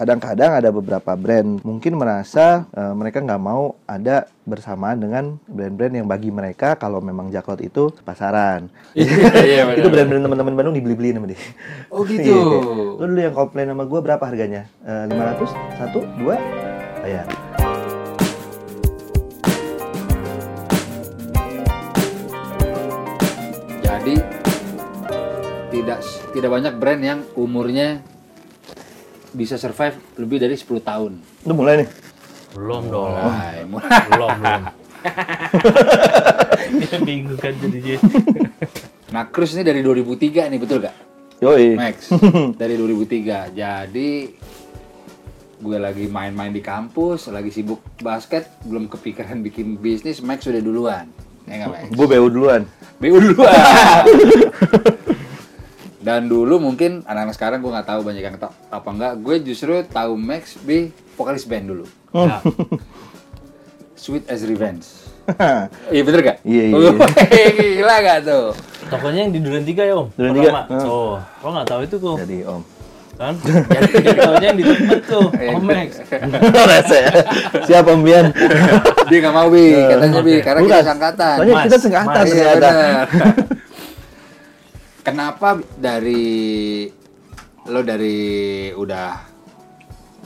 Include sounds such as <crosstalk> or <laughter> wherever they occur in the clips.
kadang-kadang ada beberapa brand mungkin merasa eh, mereka nggak mau ada bersamaan dengan brand-brand yang bagi mereka kalau memang Jaklot itu pasaran. <laughs> Iya, itu brand-brand teman-teman Bandung dibeli-beliin sama dia. Oh <laughs> gitu. Iya, Lu dulu yang komplain sama gue berapa harganya? Eh, 500? Satu? Dua? Bayar. Jadi tidak tidak banyak brand yang umurnya bisa survive lebih dari 10 tahun. Lu mulai nih. Belum dong. Mulai, mulai. <laughs> Belum, belum. Dia bingung kan jadinya. Nah, Cruise ini dari 2003 nih, betul gak? Yoi. Max, <laughs> dari 2003. Jadi gue lagi main-main di kampus, lagi sibuk basket, belum kepikiran bikin bisnis, Max sudah duluan. Ya nggak Max? Gue BU duluan. BU duluan. <laughs> Dan dulu mungkin anak-anak sekarang gue nggak tahu banyak yang tahu apa enggak. Gue justru tahu Max B vokalis band dulu. Ya. Sweet as Revenge. <laughs> Iya bener gak? Iya, iya. <laughs> Gila gak tuh? Tokonya yang di Duren Tiga ya om? Duren Pertama. Tiga, hmm. Oh, kok nggak tahu itu kok? Jadi om. Kan? Jadi, tahunya yang di tempat tuh, <laughs> Iya. Om Max. Ya. Siap om Bian. Dia gak mau Bi, katanya Bi, karena kita sangkatan. Soalnya kita sengkatan Mas. Iya, ternyata. Kenapa dari lo dari udah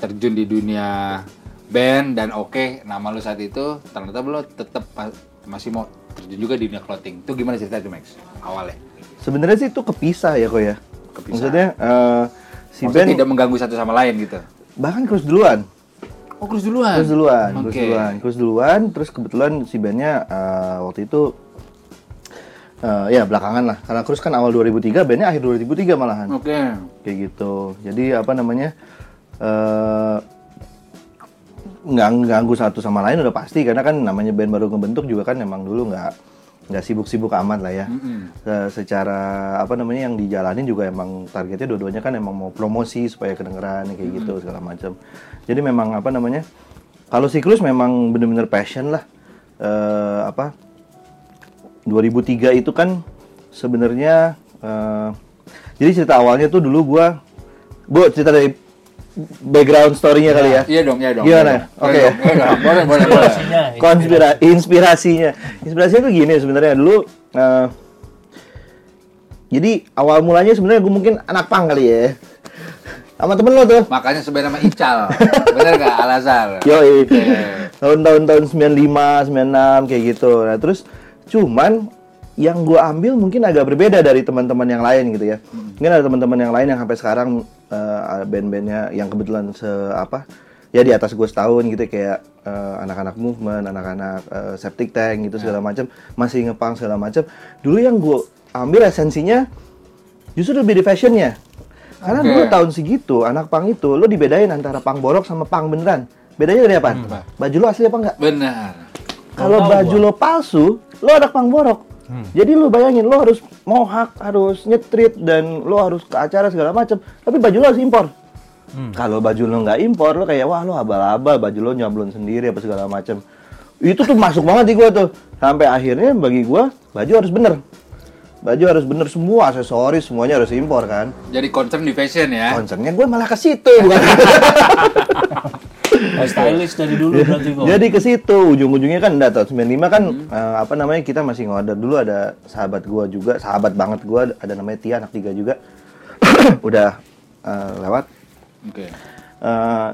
terjun di dunia band dan oke nama lo saat itu ternyata lo tetap masih mau terjun juga di dunia clothing. Itu gimana cerita itu Max? Awalnya. Sebenarnya sih itu kepisah ya kok ya. Kepisah. Maksudnya eh, si Maksudnya Ben tidak mengganggu satu sama lain gitu. bahkan cruise duluan. Oh, cruise duluan. Cruise duluan, cruise duluan, cruise duluan. Terus kebetulan si bandnya eh, waktu itu eh, ya belakangan lah. Karena cruise kan awal 2003, bandnya akhir 2003 malahan. Oke. Kayak gitu. Jadi apa namanya? eh nggak ganggu satu sama lain udah pasti karena kan namanya band baru ngebentuk juga kan emang dulu nggak nggak sibuk-sibuk amat lah ya. Mm-mm. Se- secara apa namanya yang dijalanin juga emang targetnya dua-duanya kan emang mau promosi supaya kedengeran kayak gitu segala macam. Jadi memang apa namanya kalau siklus memang bener-bener passion lah. Eh, apa 2003 itu kan sebenarnya eh, jadi cerita awalnya tuh dulu gua gua cerita dari background story-nya kali ya. Iya dong, iya dong. Gimana? iya dong. Oke. Iya dong, iya dong. Boleh, boleh, boleh. Inspirasinya, Konspira inspirasinya. Inspirasinya tuh gini sebenarnya dulu eh, jadi awal mulanya sebenarnya gue mungkin anak pang kali ya. Sama temen lo tuh. Makanya sebenarnya nama Ical. Bener gak Al-Azhar? Yo, tahun-tahun tahun 95, 96 kayak gitu. Nah, terus cuman yang gue ambil mungkin agak berbeda dari teman-teman yang lain gitu ya. Mungkin ada teman-teman yang lain yang sampai sekarang eh, band-bandnya yang kebetulan se apa ya di atas gue setahun gitu kayak eh, anak-anak movement, anak-anak eh, septic tank gitu segala macam masih ngepang segala macam. Dulu yang gue ambil esensinya justru lebih di fashionnya. Karena Oke. dulu tahun segitu anak pang itu lo dibedain antara pang borok sama pang beneran. Bedanya dari apa? Apa? Baju lo asli apa enggak? Benar. Kalau baju gua. lo palsu, lo anak pang borok. Jadi lo bayangin lo harus mohak, harus nyetrit dan lo harus ke acara segala macam. Tapi baju lo harus impor. Kalau baju lo nggak impor, lo kayak wah lo abal-abal, baju lo nyablon sendiri apa segala macam. Itu tuh masuk banget di gua tuh. Sampai akhirnya bagi gua baju harus bener. Baju harus bener semua, aksesoris semuanya harus impor kan. Jadi concern di fashion ya. Concernnya gue malah ke situ bukan. <laughs> Oh, stylish dari dulu berarti kok. Jadi ke situ ujung-ujungnya kan tahun 95 kan eh, apa namanya kita masih ngorder dulu ada sahabat gua juga, sahabat banget gua ada namanya Tia anak tiga juga. <coughs> udah eh, lewat Oke. Eh,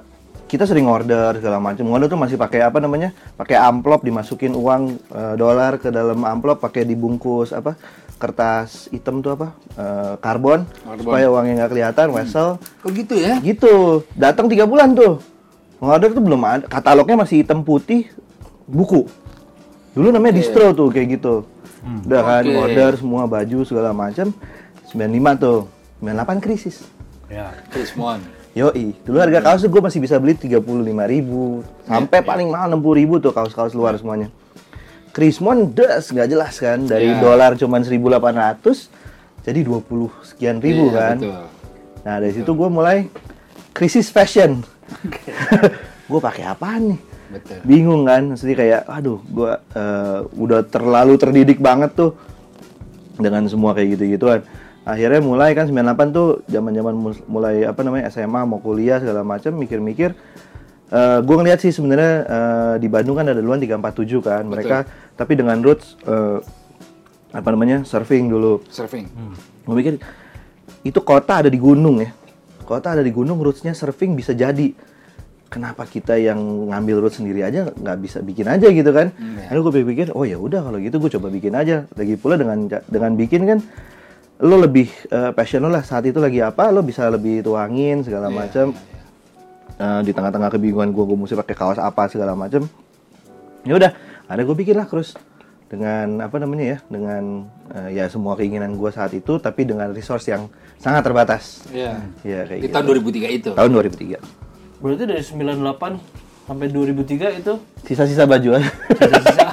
kita sering order segala macam. Order tuh masih pakai apa namanya? Pakai amplop dimasukin uang eh, dolar ke dalam amplop pakai dibungkus apa? kertas hitam tuh apa? Eh, karbon Karbon. supaya uangnya nggak kelihatan, wesel. Kok gitu ya? Gitu. Datang tiga bulan tuh. Ngorder tuh belum ada. Katalognya masih hitam putih, buku. Dulu namanya distro tuh kayak gitu. Udah kan Oke. order semua baju segala macam. 95 tuh. 98 krisis. Ya. Chris Mon. Yoi, dulu harga kaos tuh gue masih bisa beli 35 ribu Sampai paling mahal 60 ribu tuh kaos-kaos luar semuanya Krismon des, nggak jelas kan Dari Ya. dolar cuman 1800 Jadi 20 sekian ribu Iya, kan Betul. Nah dari situ gue mulai krisis fashion. Gue pakai apaan nih? Betul. Bingung kan, maksudnya kayak, aduh, gue udah terlalu terdidik banget tuh dengan semua kayak gitu-gituan. akhirnya mulai kan 98 tuh zaman-zaman mulai apa namanya SMA mau kuliah segala macam mikir-mikir eh gue ngeliat sih sebenarnya eh, di Bandung kan ada duluan 347 kan mereka tapi dengan roots eh, apa namanya surfing dulu Surfing. gue mikir itu kota ada di gunung ya kota ada di gunung rootsnya surfing bisa jadi. Kenapa kita yang ngambil root sendiri aja nggak bisa bikin aja gitu kan? Hmm, lalu gue pikir oh ya udah kalau gitu gue coba bikin aja. Lagi pula dengan dengan bikin kan lo lebih eh, passion lo lah. Saat itu lagi apa lo bisa lebih tuangin segala Iya, macam Eh, di tengah-tengah kebingungan gue gue mesti pakai kaos apa segala macam ya udah ada gue bikin lah terus dengan apa namanya ya dengan eh, ya semua keinginan gue saat itu tapi dengan resource yang sangat terbatas Iya. ya kayak Di gitu. tahun 2003 itu. tahun 2003 Berarti dari 98 sampai 2003 itu sisa-sisa baju aja <laughs> sisa-sisa.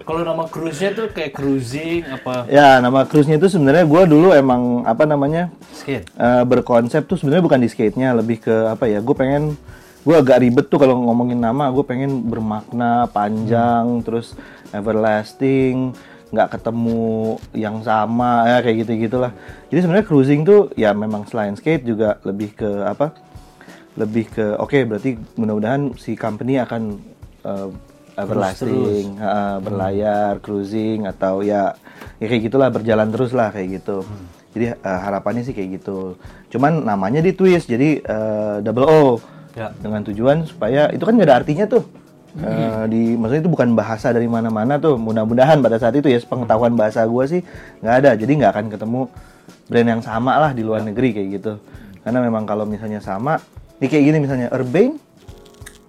Kalau nama cruise-nya tuh kayak cruising apa ya nama cruise-nya itu sebenarnya gue dulu emang apa namanya skate. eh, berkonsep tuh sebenarnya bukan di skate-nya lebih ke apa ya gue pengen gue agak ribet tuh kalau ngomongin nama gue pengen bermakna panjang terus everlasting nggak ketemu yang sama ya kayak gitu gitulah jadi sebenarnya cruising tuh ya memang selain skate juga lebih ke apa lebih ke oke berarti mudah-mudahan si company akan eh, everlasting eh, berlayar cruising atau ya ya kayak gitulah berjalan terus lah kayak gitu. Jadi eh, harapannya sih kayak gitu. Cuman namanya di twist jadi eh, double O. Ya. dengan tujuan supaya itu kan nggak ada artinya tuh Eh, di maksudnya itu bukan bahasa dari mana-mana tuh mudah-mudahan pada saat itu ya pengetahuan bahasa gua sih nggak ada jadi nggak akan ketemu brand yang sama lah di luar negeri kayak gitu karena memang kalau misalnya sama ini kayak gini misalnya Urbane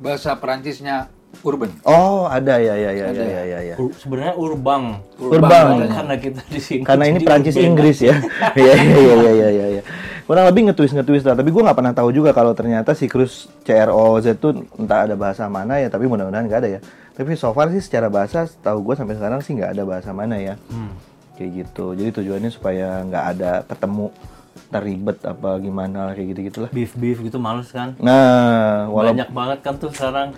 Bahasa Perancisnya urban. oh ada ya ya ya ya ya ya, ya. Ur- sebenarnya urbang. Urbang. Cuman karena kita di sini. karena ini Perancis urban. Inggris ya <laughs> iya iya iya iya iya iya ya. Kurang lebih ngetwist ngetwist lah tapi gue nggak pernah tahu juga kalau ternyata si Cruise CROZ tuh entah ada bahasa mana ya tapi mudah-mudahan nggak ada ya tapi so far sih secara bahasa tahu gue sampai sekarang sih nggak ada bahasa mana ya Hmm. kayak gitu jadi tujuannya supaya nggak ada ketemu ntar ribet apa gimana kayak gitu gitulah Beef beef gitu males kan. nah walaupun Banyak banget kan tuh sekarang.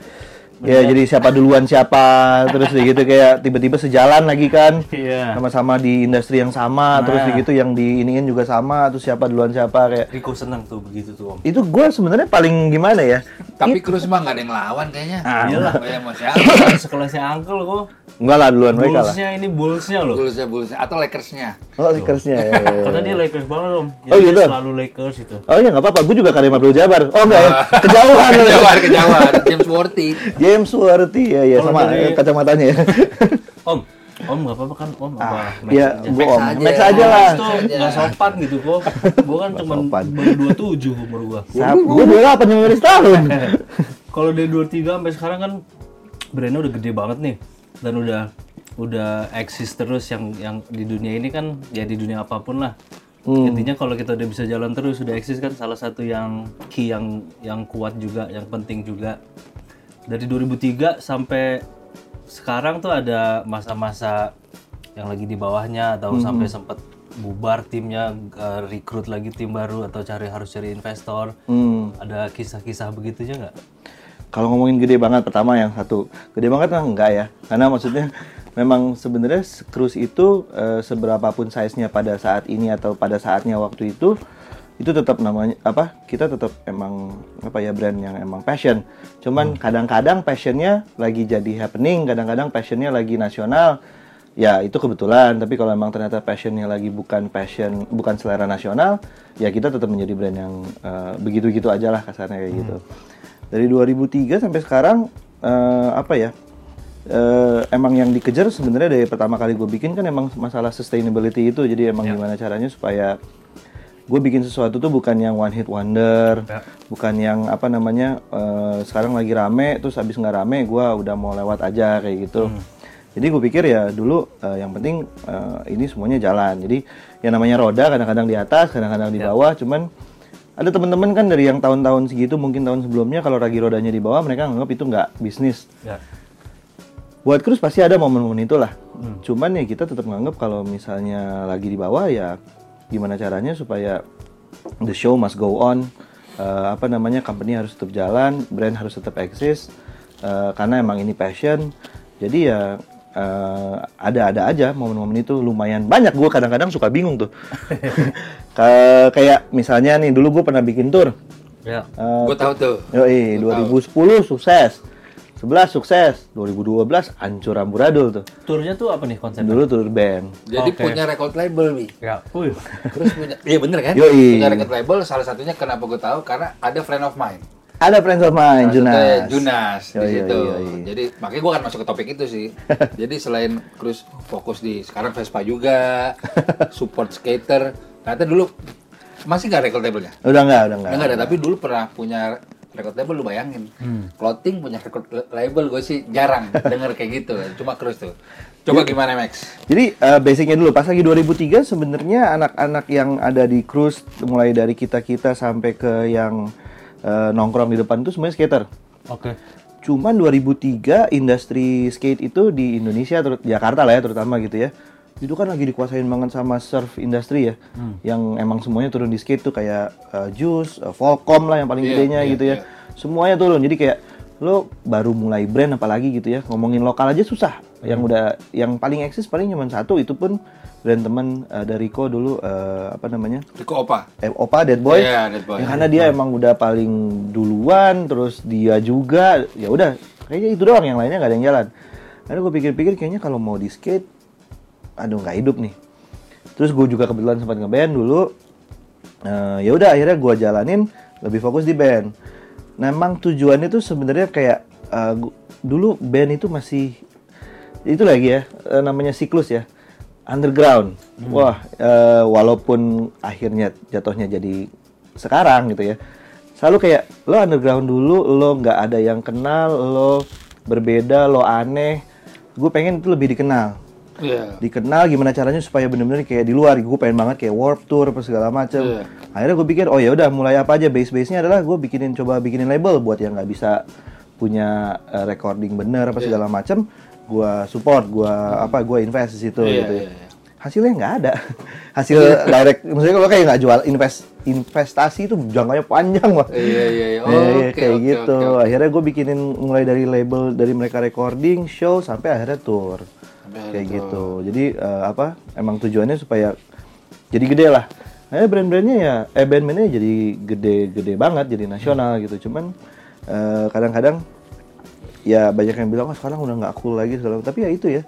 Ya jadi siapa duluan siapa terus kayak gitu kayak tiba-tiba sejalan lagi kan Iya. sama-sama di industri yang sama terus kayak gitu yang diiniin juga sama terus siapa duluan siapa kayak Rico seneng tuh begitu tuh om. itu gue sebenarnya paling gimana ya Tapi Cruz mah nggak ada yang lawan kayaknya. Ah, iyalah. Oh, ya, mau siapa? <laughs> Sekelasnya Uncle kok. enggak lah duluan mereka lah Bullsnya ini bullsnya loh. Bullsnya, bullsnya. Atau Lakersnya. oh Lakersnya ya, ya, ya. Karena dia Lakers banget om. Oh, Jadi dia gitu? Selalu Lakers itu. oh iya nggak apa-apa gue juga Karim Abdul Jabar oh enggak ya kejauhan <laughs> Kejauhan, kejauhan. James Worthy. James Worthy ya ya sama dari- kacamatanya ya <laughs> Om, om nggak apa-apa kan om apa? Max ya gue Max om aja. Max aja lah tuh nggak <laughs> sopan gitu kok. Gue kan cuma baru 27 umur gua. gue dua delapan lima belas tahun <laughs> Kalau dari 23 sampai sekarang kan brandnya udah gede banget nih dan udah udah eksis terus yang yang di dunia ini kan ya di dunia apa pun lah. Intinya kalau kita udah bisa jalan terus udah eksis kan salah satu yang key yang yang kuat juga, yang penting juga. Dari 2003 sampai sekarang tuh ada masa-masa yang lagi di bawahnya atau sampai sempat bubar timnya rekrut lagi tim baru atau cari harus cari investor. hmm. Ada kisah-kisah begitunya nggak? Kalau ngomongin gede banget, pertama yang satu, gede banget mah enggak ya, karena maksudnya <laughs> memang sebenarnya cruise itu eh, seberapapun size-nya pada saat ini atau pada saatnya waktu itu, itu tetap namanya apa? Kita tetap emang apa ya brand yang emang passion. Cuman kadang-kadang passionnya lagi jadi happening, kadang-kadang passionnya lagi nasional. Ya itu kebetulan, tapi kalau emang ternyata passionnya lagi bukan passion, bukan selera nasional, ya kita tetap menjadi brand yang eh, begitu-gitu aja lah kasarnya kayak gitu dari 2003 sampai sekarang eh, apa ya eh, emang yang dikejar sebenarnya dari pertama kali gue bikin kan emang masalah sustainability itu jadi emang gimana caranya supaya gue bikin sesuatu tuh bukan yang one hit wonder Ya. bukan yang apa namanya eh, sekarang lagi rame terus habis nggak rame gue udah mau lewat aja kayak gitu. Jadi gue pikir ya dulu eh, yang penting eh, ini semuanya jalan. Jadi yang namanya roda kadang-kadang di atas kadang-kadang di bawah cuman ada teman-teman kan dari yang tahun-tahun segitu mungkin tahun sebelumnya kalau lagi rodanya di bawah mereka nganggap itu nggak bisnis. Ya. buat cruise pasti ada momen-momen itulah. Cuman ya kita tetap nganggap kalau misalnya lagi di bawah ya gimana caranya supaya the show must go on Eh, apa namanya company harus tetap jalan brand harus tetap eksis Eh, karena emang ini passion jadi ya eh, ada-ada aja momen-momen itu lumayan banyak. Gue kadang-kadang suka bingung tuh. <laughs> Ka- kayak misalnya nih dulu gue pernah bikin tour. Ya. Eh, Gue tahu tuh. Yoi, Gua 2010 sukses. 11 sukses, 2012 hancur amburadul tuh. Turnya tuh apa nih konsepnya? Dulu tour band. Jadi Oke. punya record label, Wi. Ya. Terus punya, iya bener kan? Yoi. Punya record label, salah satunya kenapa gue tahu karena ada friend of mine. Ada friends of mine, Salah satunya Junas. Junas di Yoi, situ. yoi, yoi. Jadi makanya gue akan masuk ke topik itu sih. <laughs> Jadi selain Cruise fokus di sekarang Vespa juga, <laughs> support skater. Ternyata dulu masih nggak record labelnya? Udah enggak, udah enggak. Nggak ada, tapi dulu pernah punya record label lu bayangin. Clothing punya record label gue sih jarang <laughs> denger kayak gitu. Cuma Cruise tuh. Coba gimana Max? Jadi eh, basicnya dulu pas lagi 2003 sebenarnya anak-anak yang ada di cruise mulai dari kita kita sampai ke yang eh, nongkrong di depan itu semuanya skater. Oke. Cuman 2003 industri skate itu di Indonesia terus Jakarta lah ya terutama gitu ya. Itu kan lagi dikuasain banget sama surf industri ya. Yang emang semuanya turun di skate tuh kayak eh, Juice, eh, Volcom lah yang paling Iya, gedenya iya, gitu ya. iya. Semuanya turun. Jadi kayak lo baru mulai brand apalagi gitu ya. Ngomongin lokal aja susah. Yang udah yang paling eksis paling cuma satu itu pun brand temen eh, dari Rico dulu eh, apa namanya? Riko Opa. eh, Opa Dead Boy. Iya, Dead Boy. Ya, karena dia emang udah paling duluan, terus dia juga, ya udah kayaknya itu doang yang lainnya nggak ada yang jalan. Karena gue pikir-pikir kayaknya kalau mau di skate, aduh nggak hidup nih. Terus gue juga kebetulan sempat ngeband dulu. Eh, ya udah akhirnya gue jalanin lebih fokus di band. Nah, emang tujuannya tuh sebenarnya kayak eh, gu- dulu band itu masih itu lagi ya eh, namanya siklus ya underground. Wah, eh, walaupun akhirnya jatuhnya jadi sekarang gitu ya. Selalu kayak lo underground dulu, lo nggak ada yang kenal, lo berbeda, lo aneh. Gue pengen itu lebih dikenal. Iya. Dikenal gimana caranya supaya bener-bener kayak di luar. Gue pengen banget kayak warp tour apa segala macem. Iya. Akhirnya gue pikir, oh ya udah mulai apa aja base-base-nya adalah gue bikinin coba bikinin label buat yang nggak bisa punya eh, recording bener apa segala macem. Gue support, gue apa, gue invest di situ Iya, gitu ya iya, iya. hasilnya nggak ada <laughs> hasil direct maksudnya kalau kayak nggak jual invest investasi itu jangkanya panjang wah Iya, iya, iya. Iya, iya, kayak oke, gitu oke, oke. akhirnya gue bikinin mulai dari label dari mereka recording show sampai akhirnya tour Akhirnya kayak gitu. Jadi eh, apa emang tujuannya supaya jadi gede lah. Akhirnya brand-brandnya ya eh band-bandnya jadi gede-gede banget jadi nasional gitu. Cuman eh, kadang-kadang ya banyak yang bilang oh sekarang udah nggak cool lagi segala tapi ya itu ya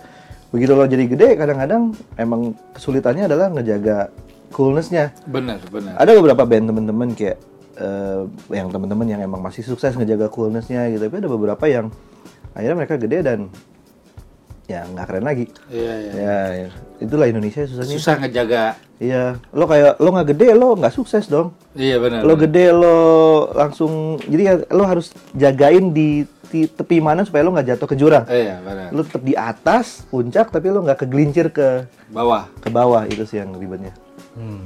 begitu lo jadi gede kadang-kadang emang kesulitannya adalah ngejaga coolnessnya. Bener, bener. ada beberapa band temen-temen kayak eh, yang temen-temen yang emang masih sukses ngejaga coolnessnya gitu. Tapi ada beberapa yang akhirnya mereka gede dan ya nggak keren lagi Iya, iya. ya, ya. itulah Indonesia susahnya Susah ngejaga. iya lo kayak lo nggak gede lo nggak sukses dong Iya, bener. lo gede lo langsung jadi ya, lo harus jagain di, ti- tepi mana supaya lo nggak jatuh ke jurang Iya, bener. lo tetap di atas puncak tapi lo nggak kegelincir ke Bawah. ke bawah itu sih yang ribetnya Hmm.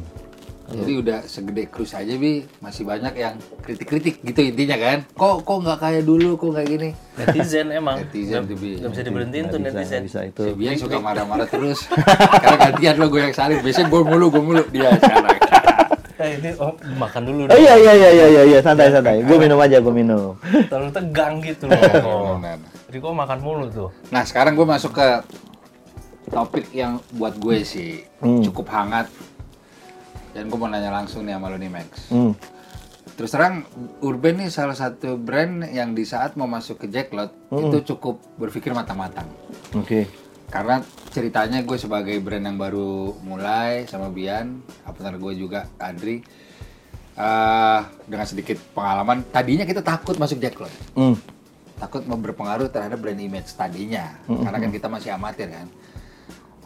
Jadi udah segede cruise aja bi masih banyak yang kritik-kritik gitu intinya kan. Kok kok nggak kayak dulu, kok nggak gini. Netizen emang. Netizen tuh bi. Gak bisa diberhentiin tuh bisa, netizen. bisa itu Si Bian suka marah-marah terus. Karena gantian lo gue yang salib. Biasanya gue mulu, gue mulu dia sekarang. Eh ini oh, makan dulu Oh iya iya iya iya iya iya santai santai. Gue minum aja gue minum. Terlalu tegang gitu loh. Benar. Jadi kok makan mulu tuh. Nah sekarang gue masuk ke topik yang buat gue sih Hmm. cukup hangat. Dan gue mau nanya langsung nih sama lo nih Max. Hmm. Terus terang Urban nih salah satu brand yang di saat mau masuk ke Jacklot itu cukup berpikir matang-matang. Oke. Karena ceritanya gue sebagai brand yang baru mulai sama Bian, partner gue juga Adri, eh, dengan sedikit pengalaman, tadinya kita takut masuk Jacklot, Hmm. takut mau berpengaruh terhadap brand image tadinya, karena kan kita masih amatir kan.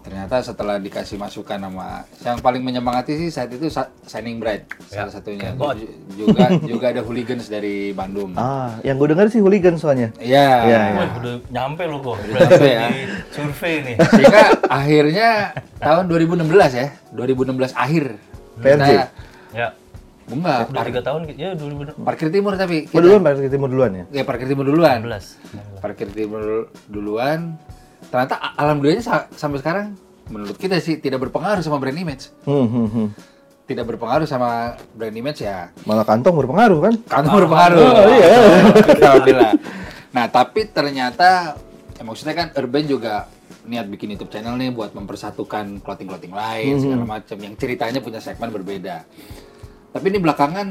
Ternyata setelah dikasih masukan sama yang paling menyemangati sih saat itu Sa- Shining Bright salah satunya. Kebot. Ju- juga juga ada hooligans dari Bandung. Ah, yang gue dengar sih hooligan soalnya. Iya. Iya, iya. Wih, udah nyampe lo kok. nyampe ya. di survei nih. Sehingga akhirnya tahun 2016 ya, 2016 akhir. PRJ? Kita, Ya. enggak, Udah par- tiga tahun. Ya 2016. parkir timur tapi. Oh, duluan Pak Timur duluan ya. Ya parkir timur duluan. Iya. Parkir timur duluan. Ternyata alhamdulillahnya sa- sampai sekarang menurut kita sih tidak berpengaruh sama brand image. Hmm, hmm, hmm. Tidak berpengaruh sama brand image ya. Malah kantong berpengaruh kan? Kantong berpengaruh. Oh, iya. Alhamdulillah. Nah, tapi ternyata ya maksudnya kan Urban juga niat bikin YouTube channel nih buat mempersatukan clothing-clothing lain segala macam yang ceritanya punya segmen berbeda. Tapi ini belakangan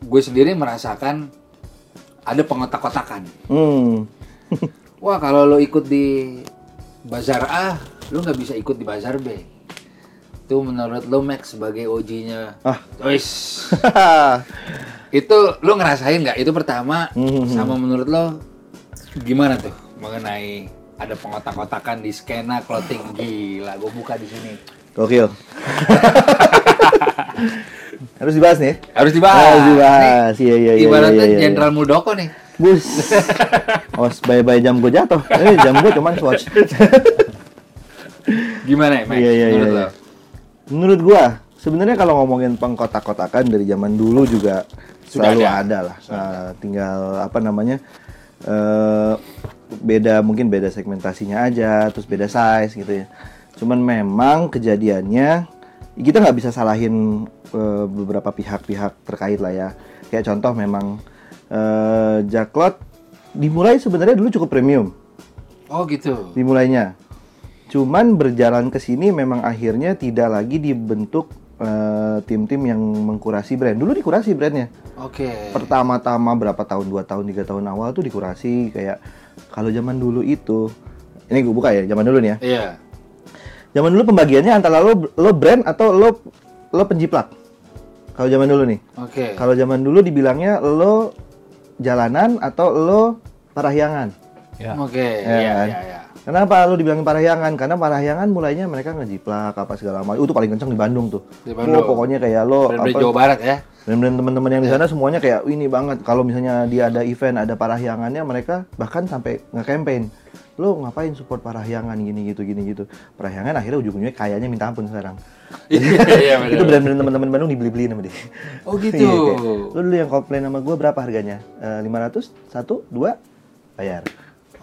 gue sendiri merasakan ada pengotak-kotakan. Hmm. <laughs> Wah kalau lo ikut di bazar A, lo nggak bisa ikut di bazar B. Itu menurut lo Max sebagai OG-nya. Ah. Wis. <laughs> itu lo ngerasain nggak? Itu pertama. Hmm. Sama menurut lo gimana tuh mengenai ada pengotak-kotakan di skena clothing gila? Gue buka di sini. Gokil. <laughs> Harus dibahas nih. Harus dibahas. Harus dibahas. Iya, iya, iya. Ibaratnya iya, iya, iya. Jenderal Muldoko nih. Bus. Awas bye-bye jam gue jatuh. Eh, jam gue cuman swatch. Gimana ya, Max? Iya, iya, menurut iya, lo? iya. Menurut gua, sebenarnya kalau ngomongin pengkotak-kotakan dari zaman dulu juga Sudah selalu ada. ada, lah. Nah, tinggal apa namanya? eh beda mungkin beda segmentasinya aja, terus beda size gitu ya. Cuman memang kejadiannya kita nggak bisa salahin eh, beberapa pihak-pihak terkait lah ya. Kayak contoh memang eh Jacklot dimulai sebenarnya dulu cukup premium Oh gitu. dimulainya. Cuman berjalan ke sini memang akhirnya tidak lagi dibentuk eh, tim-tim yang mengkurasi brand. Dulu dikurasi brandnya. Oke. Pertama-tama berapa tahun, dua tahun, tiga tahun awal tuh dikurasi kayak kalau zaman dulu itu ini gue buka ya zaman dulu nih ya. Iya. Zaman dulu pembagiannya antara lo lo brand atau lo lo penjiplak. Kalau zaman dulu nih. Oke. Kalau zaman dulu dibilangnya lo jalanan atau lo parahyangan. Ya. Oke. Ya Iya, kan? iya, iya. Kenapa lu dibilangin parahyangan? Karena parahyangan mulainya mereka ngejiplak apa segala macam. Itu paling kenceng di Bandung tuh. Di Bandung. Wah, pokoknya kayak lo Brand-brand apa Jawa Barat ya. brand-brand teman-teman yang di sana semuanya kayak "Wih, ini banget. Kalau misalnya dia ada event, ada parahyangannya, mereka bahkan sampai nge-campaign. Lo ngapain support parahyangan gini gitu gini gitu. Parahyangan akhirnya ujung-ujungnya kayaknya minta ampun sekarang. <laughs> Iya, <laughs> benar. itu brand-brand teman-teman Bandung dibeli-beliin sama dia. Oh gitu. Iya, Lo dulu yang komplain sama gue berapa harganya? Eh, 500, satu, dua, bayar.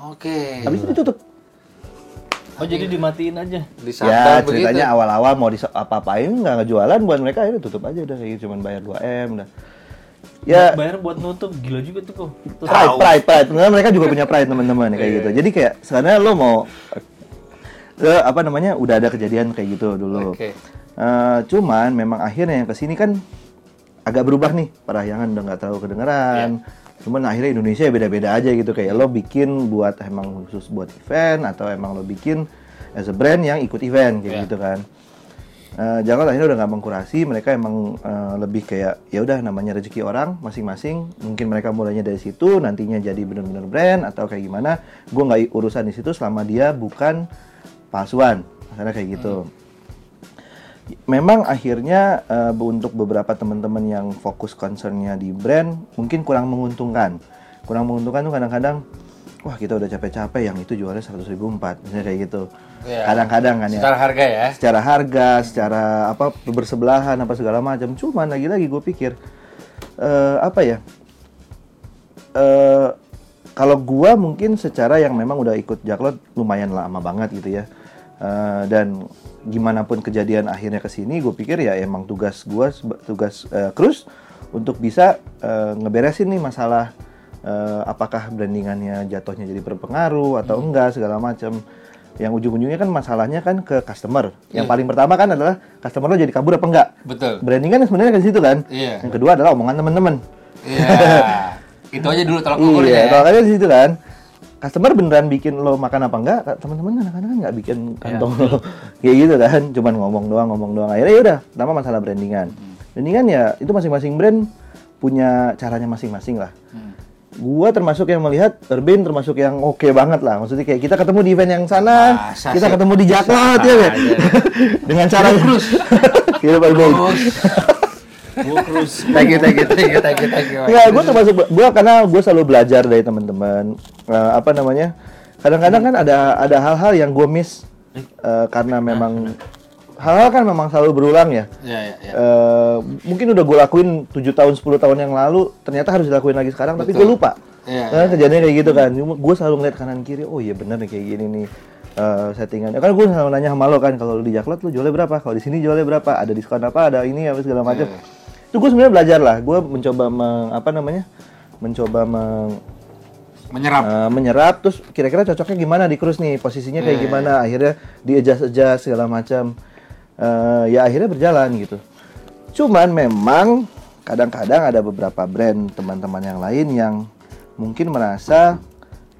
Oke. Habis itu ditutup. Oh jadi dimatiin aja. Di Ya Sabang begitu. ceritanya awal-awal mau apa-apain nggak ngejualan buat mereka akhirnya tutup aja udah kayak gitu cuman bayar 2 m udah. Ya Bayar buat nutup gila juga tuh kok. Pride pride pride Sebenarnya mereka juga punya pride teman-teman kayak gitu. Jadi kayak sebenarnya lo mau eh, apa namanya udah ada kejadian kayak gitu dulu. Oke. Eh, cuman memang akhirnya yang ke sini kan agak berubah nih parahyangan udah nggak terlalu kedengeran. Cuman akhirnya Indonesia ya beda-beda aja gitu kayak lo bikin buat emang khusus buat event atau emang lo bikin as a brand yang ikut event kayak Iya. gitu kan. Eh jangan akhirnya udah nggak mengkurasi, mereka emang eh, lebih kayak ya udah namanya rezeki orang masing-masing. Mungkin mereka mulainya dari situ, nantinya jadi bener-bener brand atau kayak gimana. Gue nggak urusan di situ selama dia bukan palsuan, karena kayak gitu. Memang akhirnya eh, untuk beberapa teman-teman yang fokus concernnya di brand mungkin kurang menguntungkan. Kurang menguntungkan tuh kadang-kadang wah kita udah capek-capek yang itu jualnya 100.000 ribu empat, misalnya kayak gitu. Iya. Kadang-kadang kan ya Secara harga ya. secara harga, secara apa bersebelahan apa segala macam. Cuman lagi-lagi gue pikir eh, apa ya? eh kalau gua mungkin secara yang memang udah ikut jaklot lumayan lama banget gitu ya. Eh, dan gimana pun kejadian akhirnya ke sini, gue pikir ya emang tugas seba- tugas eh, Cruz untuk bisa eh, ngeberesin nih masalah eh, apakah brandingannya jatuhnya jadi berpengaruh atau enggak segala macam. Yang ujung-ujungnya kan masalahnya kan ke customer. Yang paling pertama kan adalah customer lo jadi kabur apa enggak. Betul. Branding kan sebenarnya ke situ kan. Iya. Yang kedua adalah omongan teman-teman. Iya. <laughs> Itu aja dulu tolak ukurnya Iya, ya. kalau kalian di situ kan. Customer beneran bikin lo makan apa enggak? Teman-teman kan kadang-kadang kan nggak bikin kantong lo <laughs> kayak gitu kan, cuman ngomong doang, ngomong doang. Akhirnya ya udah, pertama masalah brandingan. Brandingan ya itu masing-masing brand punya caranya masing-masing lah. Hmm. Gua termasuk yang melihat Urban termasuk yang oke banget lah. Maksudnya kayak kita ketemu di event yang sana, Masa kita sih? ketemu di Jaklot ya kan? <laughs> Dengan cara Terus. <laughs> Iya, Pak Cruise. <laughs> Thank you, thank you, thank you, thank you, thank you. Ya, gue termasuk gue karena gue selalu belajar dari teman-teman. Eh, apa namanya? Kadang-kadang kan ada ada hal-hal yang gue miss eh, karena memang hal-hal kan memang selalu berulang ya. Iya, iya, iya. Eh, mungkin udah gue lakuin 7 tahun 10 tahun yang lalu, ternyata harus dilakuin lagi sekarang, tapi gue Betul. lupa. Iya, Nah, kejadiannya kayak gitu kan. Gue selalu ngeliat kanan kiri, oh iya bener nih kayak gini nih eh, settingannya. Kan gue selalu nanya sama lo kan, kalau lu di Jaklot lu jualnya berapa? Kalau di sini jualnya berapa? Ada diskon apa? Ada ini apa segala macam. Iya. Itu gue sebenarnya belajar lah. Gue mencoba meng, apa namanya? Mencoba meng, Menyerap. Eh, menyerap terus kira-kira cocoknya gimana di cruise nih posisinya kayak Iya. gimana akhirnya di adjust adjust segala macam Eh, ya akhirnya berjalan gitu cuman memang kadang-kadang ada beberapa brand teman-teman yang lain yang mungkin merasa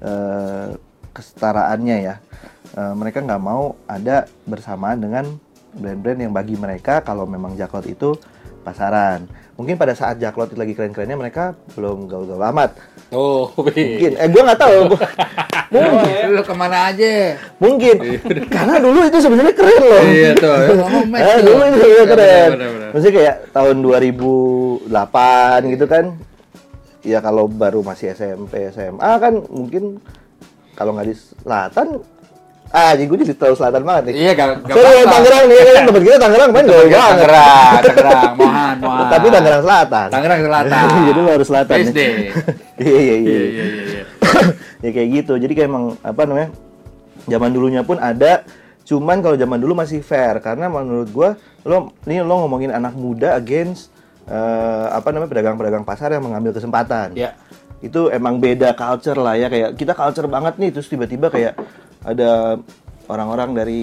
eh, kesetaraannya ya Eh, mereka nggak mau ada bersamaan dengan brand-brand yang bagi mereka kalau memang Jaklot itu pasaran. Mungkin pada saat Jaklot lagi keren-kerennya mereka belum gaul-gaul amat. Tuh, Bi. mungkin eh gue nggak tahu. Gua- <laughs> Lu ke mana aja? mungkin. Karena dulu itu sebenarnya keren loh. Iya tuh. ya. Eh, dulu itu sebenarnya keren. Bener, bener, bener. maksudnya kayak tahun 2008 gitu kan. Ya kalau baru masih SMP SMA kan mungkin kalau nggak di selatan ah jadi gue di terlalu selatan banget nih Iya, gak, gak Sorry, apa-apa. Tangerang nih kan tempat kita Tangerang gaul Tangerang, banget Tangerang, Tangerang, Mohan, <laughs> Mohan. tapi Tangerang Selatan Tangerang Selatan. <laughs> jadi lu harus selatan SD. <laughs> iya iya iya Iya, iya, iya, iya. <coughs> ya kayak gitu jadi kayak emang apa namanya zaman dulunya pun ada cuman kalau zaman dulu masih fair karena menurut gua lo ini lo ngomongin anak muda against eh, apa namanya pedagang-pedagang pasar yang mengambil kesempatan Iya. itu emang beda culture lah ya kayak kita culture banget nih terus tiba-tiba kayak ada orang-orang dari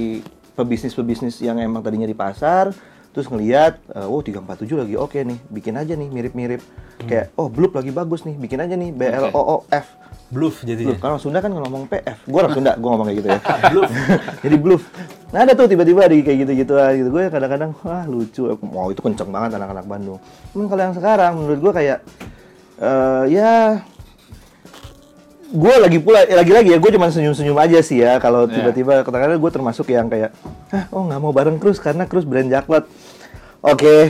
pebisnis-pebisnis yang emang tadinya di pasar terus ngelihat eh, oh 347 lagi oke nih bikin aja nih mirip-mirip kayak oh Bloop lagi bagus nih bikin aja nih B L O O F Bluff jadinya. Bluff. Kalau Sunda kan ngomong PF. Gue orang Sunda, gue ngomong kayak gitu ya. <laughs> bluff. <laughs> Jadi bluff. Nah ada tuh tiba-tiba di kayak gitu-gitu gitu. Gue kadang-kadang wah lucu. Wow itu kenceng banget anak-anak Bandung. Cuman kalau yang sekarang menurut gue kayak eh ya gue lagi pula lagi-lagi ya gue cuma senyum-senyum aja sih ya kalau Iya. tiba-tiba kadang-kadang gue termasuk yang kayak ah oh nggak mau bareng Cruz karena Cruz brand Jaklot oke <laughs>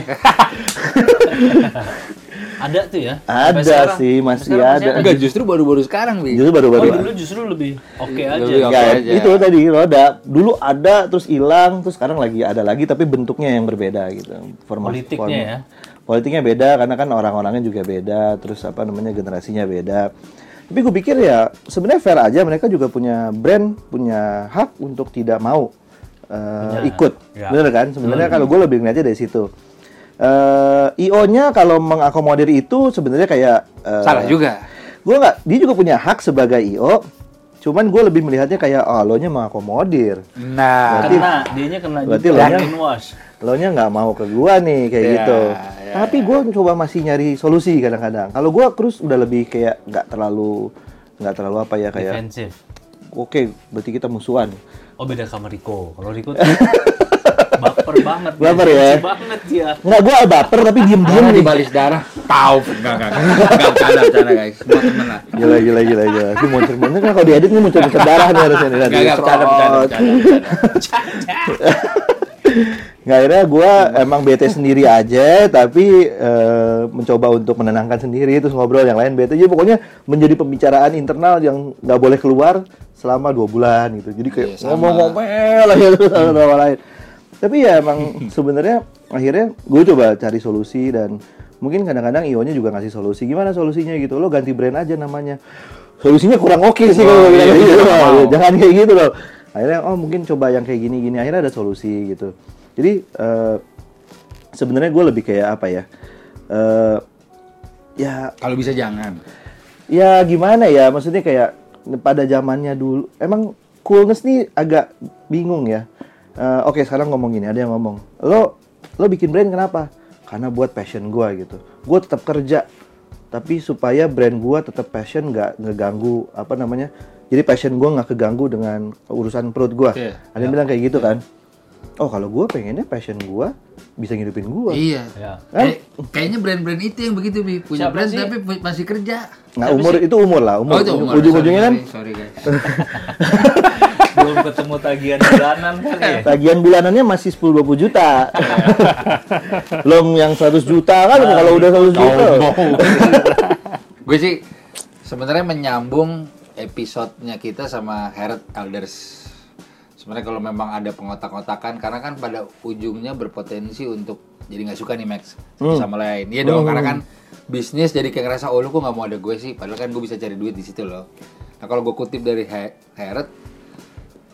Ada tuh ya. Ada sekarang. sih, masih sekarang ada. Enggak, justru baru-baru sekarang, Bi. justru Oh, baru-baru dulu justru lebih oke aja. Lebih oke. Ya, aja. itu tadi roda dulu ada terus hilang terus sekarang lagi ada lagi tapi bentuknya yang berbeda gitu. Format- Politiknya format- ya. Politiknya beda karena kan orang-orangnya juga beda, terus apa namanya generasinya beda. Tapi gue pikir ya sebenarnya fair aja mereka juga punya brand, punya hak untuk tidak mau uh, ikut. Ya. Bener kan? Sebenarnya kalau gue lebih ngeliatnya dari situ. Eh, IO-nya kalau mengakomodir itu sebenarnya kayak eh, Salah juga. gue nggak dia juga punya hak sebagai io cuman gue lebih melihatnya kayak oh lo nya mengakomodir Nah, Berarti- Kena, dianya kena berarti juga. lo nya- Brainwash. lo nya nggak mau ke gua nih kayak Ya, gitu ya, tapi gue coba masih nyari solusi kadang-kadang kalau gue terus udah lebih kayak nggak terlalu nggak terlalu apa ya kayak Defensif. oke berarti kita musuhan Oh beda sama Riko. Kalau Riko tuh <laughs> banget. Baper ya? Benci banget dia. nggak gue baper tapi diem diem Karena nih dibalis darah. Tahu. Enggak, enggak. Enggak bercanda, bercanda, guys. Semua temen lah. gila gila gila gila ini muncul muncul kan kalau diedit nih muncul muncul darah nih harusnya nih Enggak, enggak, bercanda, bercanda, bercanda. Nggak akhirnya gue emang bete sendiri aja, tapi eh, mencoba untuk menenangkan sendiri terus ngobrol yang lain bete. Jadi pokoknya menjadi pembicaraan internal yang nggak boleh keluar selama dua bulan gitu. Jadi kayak Iya, sama. ngomong-ngomel aja terus <laughs> sama orang lain. Tapi ya emang <laughs> sebenarnya akhirnya gue coba cari solusi dan mungkin kadang-kadang IO-nya juga ngasih solusi. Gimana solusinya gitu? Lo ganti brand aja namanya. Solusinya kurang oke sih kalau Oh, bilang iya, gitu. <laughs> iya. Jangan kayak gitu loh. Akhirnya oh mungkin coba yang kayak gini-gini. Akhirnya ada solusi gitu. Jadi eh, sebenarnya gue lebih kayak apa ya? Eh, ya Kalau bisa jangan. ya gimana ya maksudnya kayak pada zamannya dulu emang coolness nih agak bingung ya Eh, oke sekarang ngomong gini ada yang ngomong lo lo bikin brand kenapa karena buat passion gua gitu gue tetap kerja tapi supaya brand gua tetap passion nggak ngeganggu apa namanya jadi passion gua nggak keganggu dengan urusan perut gua Iya. ada yang bilang kayak gitu kan oh kalau gua pengennya passion gua bisa ngidupin gua Iya. Ya. Kayak- kayaknya brand-brand itu yang begitu, Bi. Punya Siapa brand sih? tapi masih kerja. nah umur itu umur lah umur, Oh, itu umur. ujung-ujungnya kan Sorry, sorry, guys. <laughs> Belum ketemu tagihan bulanan kali ya. Tagihan bulanannya masih 10-20 juta. <laughs> Belum yang 100 juta kan kalau udah 100 juta. <laughs> gue sih sebenarnya menyambung episodenya kita sama Herod Elders. Sebenarnya kalau memang ada pengotak-otakan karena kan pada ujungnya berpotensi untuk jadi nggak suka nih Max satu sama lain. Iya dong karena kan bisnis jadi kayak ngerasa oh lu kok nggak mau ada gue sih padahal kan gue bisa cari duit di situ loh. Nah kalau gue kutip dari He- Herod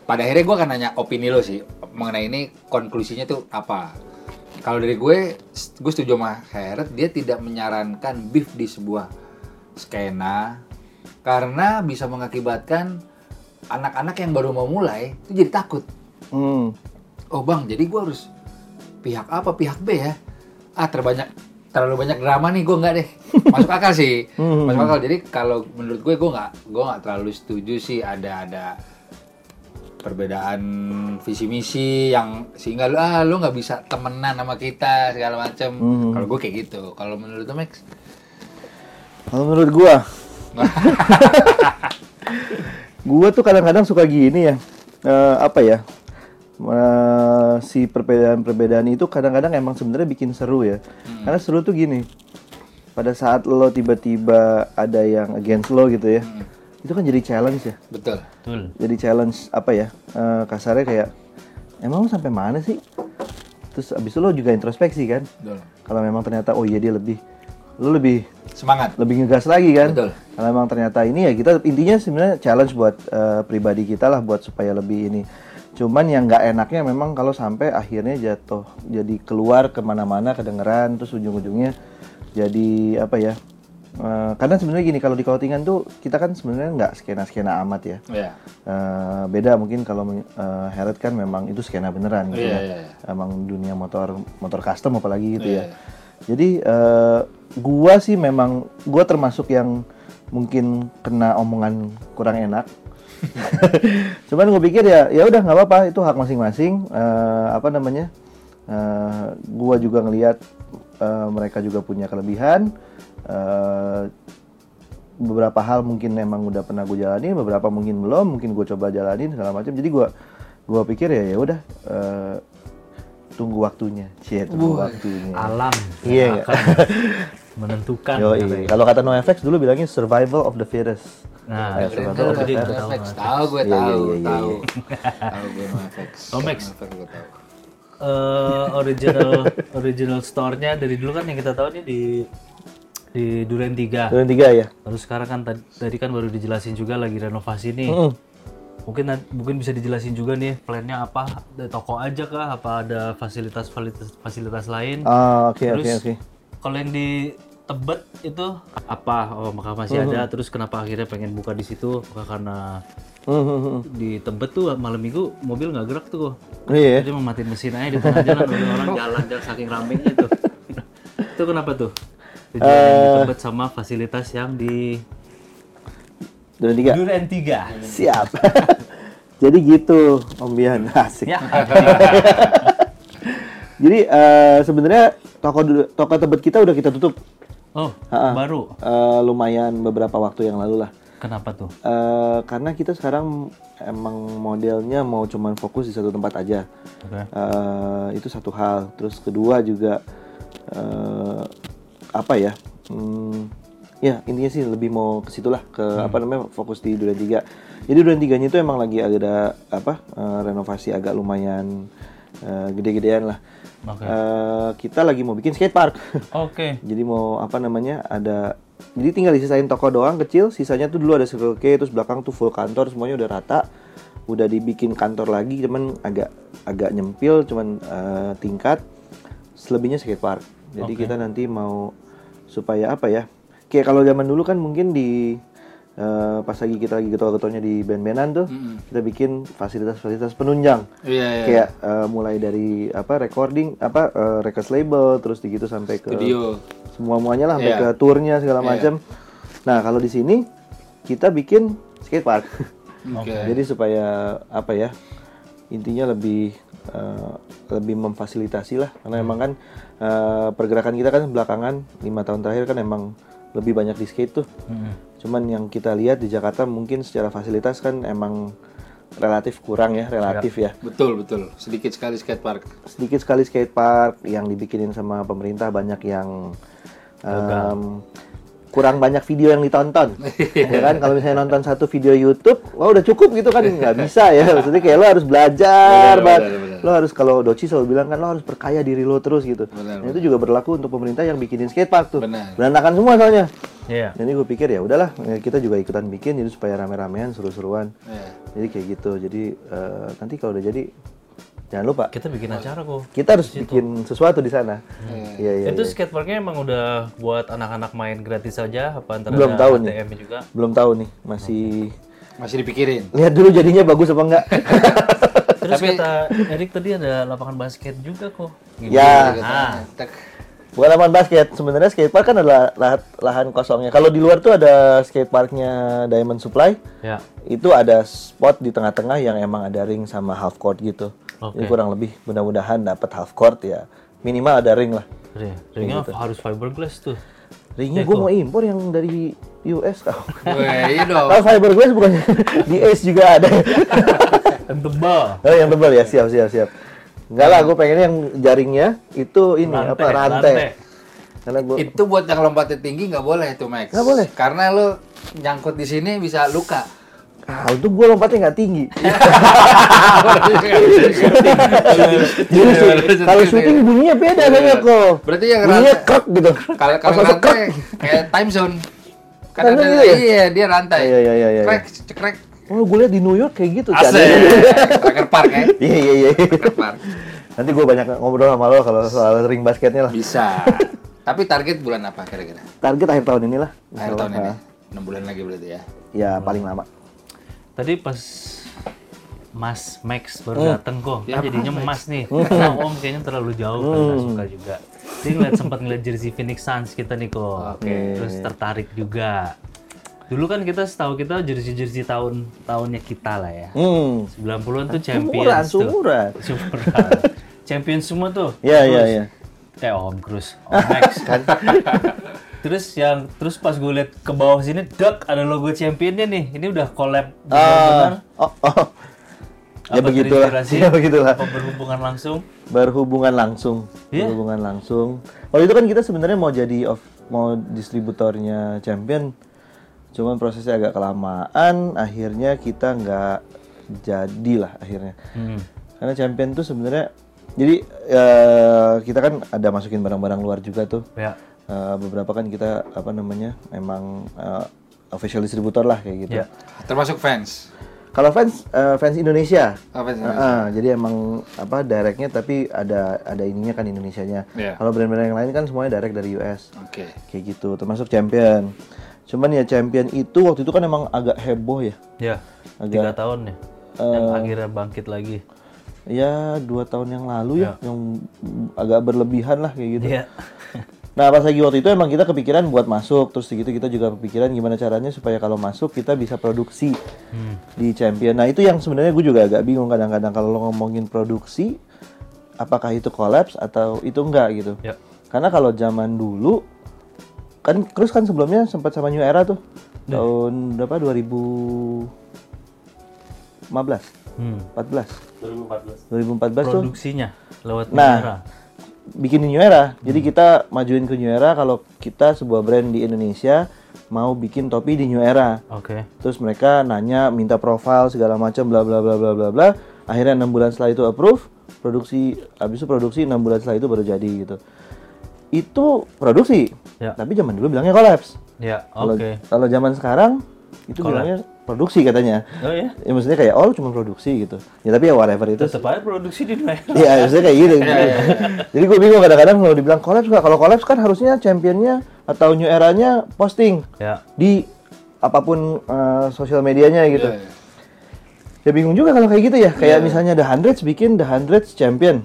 pada akhirnya gue akan nanya opini lo sih mengenai ini konklusinya tuh apa. Kalau dari gue gue setuju sama Heret dia tidak menyarankan beef di sebuah skena karena bisa mengakibatkan anak-anak yang baru mau mulai itu jadi takut. Hmm. oh bang jadi gue harus pihak apa pihak B ya? Ah terbanyak terlalu banyak drama nih gue nggak deh. <laughs> Masuk akal sih. Hmm. masuk akal. Jadi kalau menurut gue gue nggak gue nggak terlalu setuju sih ada ada perbedaan visi misi yang sehingga lu ah lu nggak bisa temenan sama kita segala macam Hmm. kalau gue kayak gitu. Kalau menurut lu Max? Kalau menurut gua, <laughs> gua tuh kadang-kadang suka gini ya, eh, apa ya, eh, si perbedaan-perbedaan itu kadang-kadang emang sebenarnya bikin seru ya. Karena seru tuh gini, pada saat lo tiba-tiba ada yang against lo gitu ya, itu kan jadi challenge ya. betul Betul. Jadi challenge apa ya, eh, kasarnya kayak, emang lo sampai mana sih? Terus abis itu lo juga introspeksi kan, betul kalau memang ternyata oh iya dia lebih, lo lebih semangat lebih ngegas lagi kan. Betul. Kalau memang ternyata ini ya kita intinya sebenarnya challenge buat eh, pribadi kita lah buat supaya lebih ini. Cuman yang nggak enaknya memang kalau sampai akhirnya jatuh jadi keluar ke mana-mana kedengeran terus ujung-ujungnya jadi apa ya? Eh, karena sebenarnya gini kalau di clothingan tuh kita kan sebenarnya nggak skena-skena amat ya. ya Eh, beda mungkin kalau uh, Heret kan memang itu skena beneran gitu Iya, ya. iya, iya. Emang dunia motor motor custom apalagi gitu Iya, ya. Jadi eh, gua sih memang gua termasuk yang mungkin kena omongan kurang enak. <laughs> Cuman gue pikir ya ya udah nggak apa-apa itu hak masing-masing. Eh, apa namanya? Eh, gua juga ngelihat eh, mereka juga punya kelebihan. Eh, beberapa hal mungkin emang udah pernah gue jalani, beberapa mungkin belum, mungkin gue coba jalanin segala macam. Jadi gue gua pikir ya ya udah eh, tunggu waktunya, cie tunggu waktunya. Alam Iya, akan <laughs> menentukan. Yo, katanya. kalau kata NoFX dulu bilangnya survival of the fittest. Nah, Ya, keren survival of the fittest. tahu, gue Iya, iya, tahu iya, iya, tahu iya. tahu gue no effects Oh, Max. No effects gue tahu Eh, original original store-nya dari dulu kan yang kita tahu nih di di Duren 3. Duren tiga ya. Terus sekarang kan tadi, tadi kan baru dijelasin juga lagi renovasi nih. Mm. Mungkin nan- mungkin bisa dijelasin juga nih plannya apa? Ada toko aja kah? Apa ada fasilitas fasilitas, fasilitas lain? Ah, oke oke oke. kalau yang di Tebet itu apa? Oh, maka masih ada. Terus kenapa akhirnya pengen buka di situ? Apakah karena Hmm, hmm, hmm. di Tebet tuh malam minggu mobil nggak gerak tuh. Iya. ya. Jadi mematiin mesin aja di tengah jalan orang jalan jalan saking ramenya tuh. <laughs> itu kenapa tuh? Tujuan yang di Eh. Sama fasilitas yang di Duren tiga. Duren 3. Siap. <laughs> Jadi gitu, Om Bian. <laughs> Asik. Ya. <laughs> Jadi eh, sebenarnya toko toko tebet kita udah kita tutup. Oh, Ha-ha. baru. Eh, lumayan beberapa waktu yang lalu lah. Kenapa tuh? Eh, karena kita sekarang emang modelnya mau cuman fokus di satu tempat aja. Oke. Eh, itu satu hal. Terus kedua juga eh, apa ya? Hmm, ya intinya sih lebih mau ke situ lah ke apa namanya fokus di Duren 3. Jadi Duren 3-nya itu emang lagi ada apa eh, renovasi agak lumayan eh, gede-gedean lah. Oke. Eh, kita lagi mau bikin skatepark. <laughs> Oke. Jadi mau apa namanya ada jadi tinggal disisain toko doang kecil, sisanya tuh dulu ada Circle K, terus belakang tuh full kantor, semuanya udah rata. Udah dibikin kantor lagi, cuman agak agak nyempil, cuman eh, tingkat. Selebihnya skatepark. Jadi Oke. kita nanti mau supaya apa ya? Kayak kalau zaman dulu kan mungkin di eh, pas lagi kita lagi ketua-ketuanya di band-bandan tuh, kita bikin fasilitas-fasilitas penunjang. Iya iya kayak eh, mulai dari apa recording apa eh, record label terus di gitu sampai ke video semua muanya lah sampai Iya. ke tournya segala Iya. macam nah kalau di sini kita bikin skatepark <laughs> oke. Jadi supaya apa ya intinya lebih eh, lebih memfasilitasi lah. Karena emang kan eh, pergerakan kita kan belakangan lima tahun terakhir kan emang lebih banyak di skate tuh. Mm-mm. cuman yang kita lihat di Jakarta mungkin secara fasilitas kan emang relatif kurang ya relatif ya. Betul betul. Sedikit sekali skatepark sedikit sekali skatepark yang dibikinin sama pemerintah banyak yang em, kurang banyak video yang ditonton. <laughs> Ya kan? Kalau misalnya nonton satu video YouTube wah udah cukup gitu kan? Nggak bisa ya. Maksudnya kayak lo harus belajar banget. Lo harus kalau Doci selalu bilang kan lo harus perkaya diri lo terus gitu Benar, Nah, itu juga berlaku untuk pemerintah yang bikinin skatepark tuh Benar. berantakan semua soalnya Iya. jadi gue pikir ya udahlah ya kita juga ikutan bikin jadi supaya rame-ramean seru-seruan Iya. jadi kayak gitu jadi eh, nanti kalau udah jadi Jangan lupa. Kita bikin acara kok. Kita harus bikin sesuatu di sana. Iya, iya. itu iya. skateparknya emang udah buat anak-anak main gratis saja apa antara Belum tahu nih. ATM juga? Belum tahu nih, masih Masih dipikirin. lihat dulu jadinya bagus apa enggak. <laughs> Terus kata Erik tadi ada lapangan basket juga kok. ya, Ah, Tek. bukan lapangan basket. Sebenarnya skatepark kan adalah lahan, lahan kosongnya. Kalau di luar tuh ada skateparknya Diamond Supply. ya. Itu ada spot di tengah-tengah yang emang ada ring sama half court gitu. Oke. Jadi kurang lebih mudah-mudahan dapat half court ya. Minimal ada ring lah. Ring- Ringnya harus fiberglass tuh. Ringnya gue mau impor yang dari US kau. Weh, iya dong. Kalau fiberglass bukan <laughs> di Ace juga ada. <laughs> Dan tebal. oh yang tebal ya siap siap siap. Enggak lah, gue pengen yang jaringnya itu ini Rantai, apa rantai. rantai. Karena gue Itu buat yang lompatnya tinggi nggak boleh tuh Max. Nggak boleh. Karena lu nyangkut di sini bisa luka. ah, itu gue lompatnya nggak tinggi. <laughs> Jadi sih, kalau syuting bunyinya beda kayaknya kok. Berarti yang bunyinya krek gitu. Kalau kalau rantai kayak time zone. Kan ada zone gitu ya? iya dia rantai. Iya, iya, iya, iya. Krek, cekrek. Oh, gue lihat di New York kayak gitu. Asik. <laughs> Tracker park ya. Iya iya iya. Park. Nanti gue banyak ngobrol sama lo kalau soal ring basketnya lah. Bisa. Tapi target bulan apa kira-kira? Target akhir tahun inilah. Akhir tahun ini. 6 bulan lagi berarti ya. Ya paling lama. Tadi pas Mas Max baru Hmm. dateng kok, kan jadinya Mas nih. Karena Om kayaknya terlalu jauh kan nggak Hmm. suka juga. Dia ngeliat sempat ngeliat jersey Phoenix Suns kita nih kok. Terus tertarik juga. Dulu kan kita setahu kita jersey-jersey tahun tahunnya kita lah ya. Hmm. 90-an tuh Sumuran, tuh. sumuran. Sumuran. <laughs> champion semua tuh. Iya iya iya. Eh Om Cruz, Om Max <laughs> kan. terus yang terus pas gue liat ke bawah sini, dek ada logo championnya nih. Ini udah collab benar-benar. Ah, oh, oh. Ya begitulah. <laughs> Ya begitulah. Apa berhubungan langsung? Berhubungan langsung. Iya. Berhubungan langsung. Waktu itu kan kita sebenarnya mau jadi of, mau distributornya champion. Cuman prosesnya agak kelamaan, akhirnya kita nggak jadilah akhirnya. Hmm. Karena champion tuh sebenarnya jadi eh, kita kan ada masukin barang-barang luar juga tuh. Ya. Eh, beberapa kan kita apa namanya memang eh, official distributor lah kayak gitu. Ya. Termasuk fans. Kalau fans eh, fans Indonesia, Oh, fans Ah, ah, jadi emang apa directnya tapi ada ada ininya kan Indonesianya. Iya. Kalau brand-brand yang lain kan semuanya direct dari US. Oke. Kayak gitu, termasuk Champion. Cuman ya Champion itu waktu itu kan emang agak heboh ya. Ya. Agak- Tiga tahun ya. yang akhirnya bangkit lagi. Ya dua tahun yang lalu ya, yang agak berlebihan lah kayak gitu. Iya. <laughs> Nah pas lagi waktu itu emang kita kepikiran buat masuk, terus gitu kita juga kepikiran gimana caranya supaya kalau masuk kita bisa produksi Hmm. di Champion. Nah itu yang sebenarnya gue juga agak bingung kadang-kadang kalau lo ngomongin produksi, apakah itu collapse atau itu enggak gitu. Ya. Karena kalau zaman dulu kan Cruz kan sebelumnya sempat sama New Era tuh tahun berapa 2015, Hmm. 14, 2014. 2014 tuh Produksinya lewat Nah, Mira. bikin di New Era. Jadi kita majuin ke New Era kalau kita sebuah brand di Indonesia mau bikin topi di New Era. Oke. Terus mereka nanya, minta profile segala macam bla bla bla bla bla bla. Akhirnya enam bulan setelah itu approve, produksi habis itu produksi enam bulan setelah itu baru jadi gitu. Itu produksi. Ya. Tapi zaman dulu bilangnya collapse. Ya, Kalau oke. kalau zaman sekarang itu bilangnya produksi katanya. Oh ya. Ya maksudnya kayak oh cuma produksi gitu. Ya tapi ya whatever itu Tetap aja produksi di Mira. <laughs> Iya, maksudnya kayak gitu. <laughs> Jadi gue bingung kadang-kadang kalau dibilang collapse nggak. Kalau collapse kan harusnya championnya atau new eranya posting Ya. di apa pun eh, sosial medianya gitu. Iya, iya. Ya bingung juga kalau kayak gitu ya. Kayak misalnya The Hundreds bikin The Hundreds champion.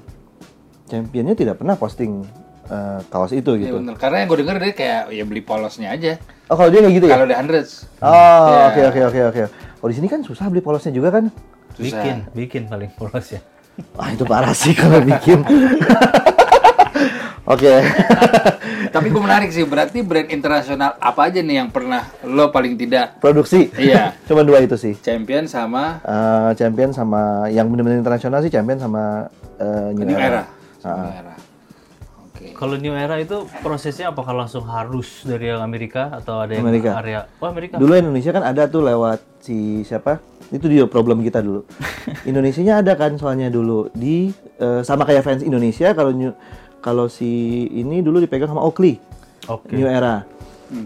Championnya tidak pernah posting eh, kaos itu Iya gitu. bener. Karena yang gue denger dia kayak ya beli polosnya aja. Oh kalau dia kayak gitu ya? Kalau the hundreds. Oh Iya. oke oke oke oke. Oh di sini kan susah beli polosnya juga kan? Susah. Bikin, bikin paling polos ya. Wah itu parah sih kalau bikin. <laughs> Oke. Tapi gue menarik sih. Berarti brand internasional apa aja nih yang pernah lo paling tidak Produksi. Iya. <laughs> Cuma dua itu sih. champion sama Eh, champion sama yang benar-benar internasional sih champion sama eh, New, Era. Era. Sama New Era. Oke. Kalau New Era itu prosesnya apakah langsung harus dari yang Amerika atau ada yang Amerika. area? Oh Amerika. Dulu Indonesia kan ada tuh lewat si siapa? Itu dia problem kita dulu. <laughs> Indonesianya ada kan soalnya dulu di eh, sama kayak fans Indonesia kalau New- kalau si ini dulu dipegang sama Oakley. Oke. New Era.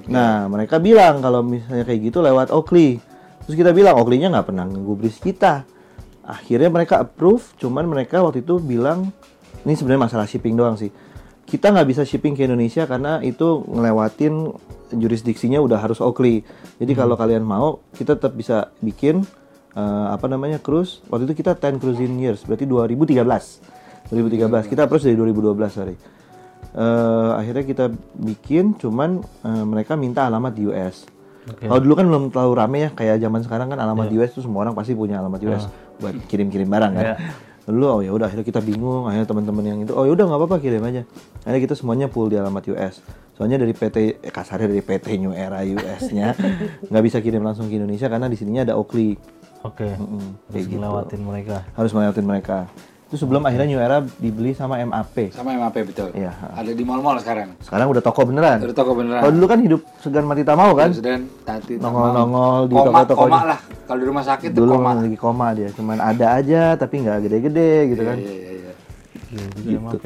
Nah, mereka bilang kalau misalnya kayak gitu lewat Oakley. Terus kita bilang Oakley-nya nggak pernah ngegubris kita. akhirnya mereka approve cuman mereka waktu itu bilang ini sebenarnya masalah shipping doang sih kita nggak bisa shipping ke Indonesia karena itu ngelewatin jurisdiksinya udah harus Oakley. Jadi kalau kalian mau kita tetap bisa bikin eh, apa namanya cruise. Waktu itu kita 10 cruising years berarti 2013 2013 kita approach dari 2012 sorry. Eh, akhirnya kita bikin cuman eh, mereka minta alamat di US kalau dulu kan belum terlalu rame ya kayak zaman sekarang kan alamat di US tuh semua orang pasti punya alamat US buat kirim-kirim barang kan. Dulu oh ya udah akhirnya kita bingung, akhirnya teman-teman yang itu oh ya udah nggak apa-apa kirim aja. Akhirnya kita semuanya full di alamat US. Soalnya dari PT eh, kasarnya dari PT New Era US-nya <laughs> nggak bisa kirim langsung ke Indonesia karena di sininya ada Oakley. Oke. Mm, Harus kayak gitu. ngelewatin mereka. Harus melewatin mereka. Itu sebelum akhirnya New Era dibeli sama MAP. Sama MAP betul. Iya. Ada di mall-mall sekarang. Sekarang udah toko beneran. Ada toko beneran. Kalau dulu kan hidup segan mati tak mau kan? Presiden tati Nongol-nongol di koma, toko-toko koma lah. Kalau di rumah sakit tuh Dulu koma. lagi koma dia, cuman ada aja tapi nggak gede-gede gitu kan. Iya, iya, iya. Iya, juga Gitu. MAP.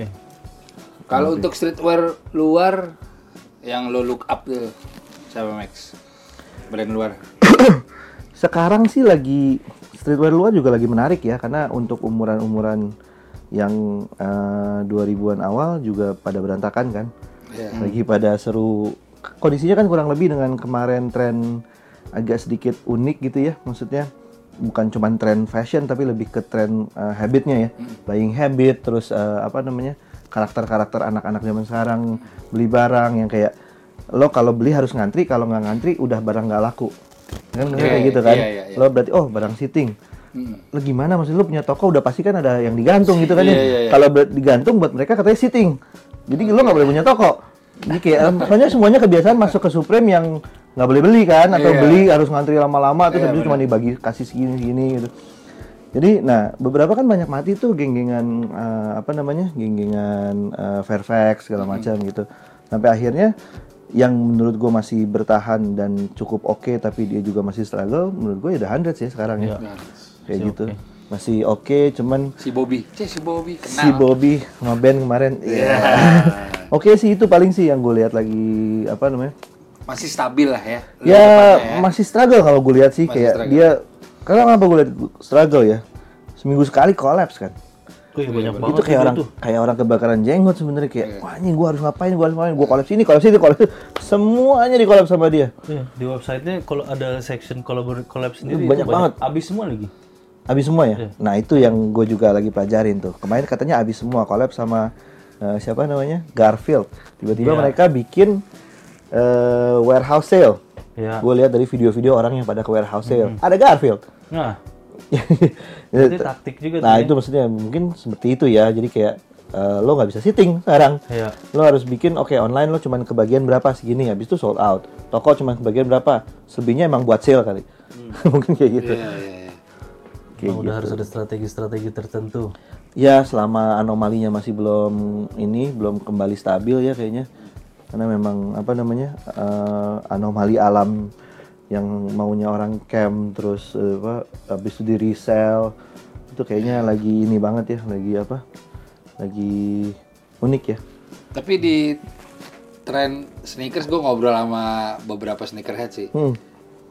Kalau untuk streetwear luar yang lo look up tuh siapa Max? Brand luar. <coughs> Sekarang sih lagi streetwear luar juga lagi menarik ya karena untuk umuran-umuran yang eh, 2000-an awal juga pada berantakan kan. Iya. Lagi pada seru. Kondisinya kan kurang lebih dengan kemarin tren agak sedikit unik gitu ya. Maksudnya bukan cuma tren fashion tapi lebih ke tren eh, habitnya ya. Buying habit terus eh, apa namanya? karakter-karakter anak-anak zaman sekarang beli barang yang kayak lo kalau beli harus ngantri, kalau nggak ngantri udah barang nggak laku. Kan Iya, kayak gitu kan. iya, iya, iya. Lo berarti oh barang sitting. Hmm. Lo gimana maksud lo punya toko udah pasti kan ada yang digantung gitu kan Iya, ya. iya, iya. Kalau digantung buat mereka katanya sitting. Jadi lo nggak boleh punya toko. Jadi kayak <laughs> soalnya semuanya kebiasaan masuk ke Supreme yang nggak boleh beli kan atau Iya. beli harus ngantri lama-lama terus Iya, habis itu cuma dibagi kasih segini-segini gitu. Jadi, nah beberapa kan banyak mati tuh geng-gengan eh, apa namanya, geng-gengan eh, Fairfax segala macam gitu. Sampai akhirnya yang menurut gue masih bertahan dan cukup oke tapi dia juga masih struggle, menurut gue ya udah 100 ya sekarang ya. Nah, Kayak gitu. Masih oke, cuman si Bobby. Cih, si Bobby kenal. si Bobby sama Ben kemarin, ya. <laughs> oke sih itu paling sih yang gue lihat lagi apa namanya. Masih stabil lah ya. Ya depannya masih struggle kalau gue lihat sih Masih kayak struggle. dia. Karena kenapa gue lihat struggle ya? Seminggu sekali kolaps kan. Wih, banyak banget itu kayak orang tuh. kayak orang kebakaran jenggot sebenarnya kayak wah ini gue harus ngapain gue harus ngapain? Gue kolaps ini kolaps ini kolaps itu. semuanya dikolaps sama dia. Iya, di websitenya kalau ada section collab collab sendiri banyak itu banget. Abis semua lagi. habis semua ya? Nah itu yang gue juga lagi pelajarin tuh. Kemarin katanya habis semua kolaps sama eh, siapa namanya? Garfield. Tiba-tiba Iya. mereka bikin eh, warehouse sale. Iya. gue lihat dari video-video orang yang pada ke warehouse sale. Ada Garfield. Nah, <laughs> Berarti taktik juga tuh nah ya. itu maksudnya mungkin seperti itu ya jadi kayak eh, lo nggak bisa sitting sekarang Iya. lo harus bikin oke online lo cuman kebagian berapa segini habis itu sold out toko cuman kebagian berapa selebihnya emang buat sale kali <laughs> mungkin kayak gitu Iya, iya, iya. kayak Emang udah gitu. harus ada strategi-strategi tertentu. ya selama anomalinya masih belum ini belum kembali stabil ya kayaknya karena memang apa namanya eh, anomali alam yang maunya orang camp terus eh, apa habis itu di resell itu kayaknya lagi ini banget ya lagi apa lagi unik ya Tapi di tren sneakers gue ngobrol sama beberapa sneakerhead sih. hmm.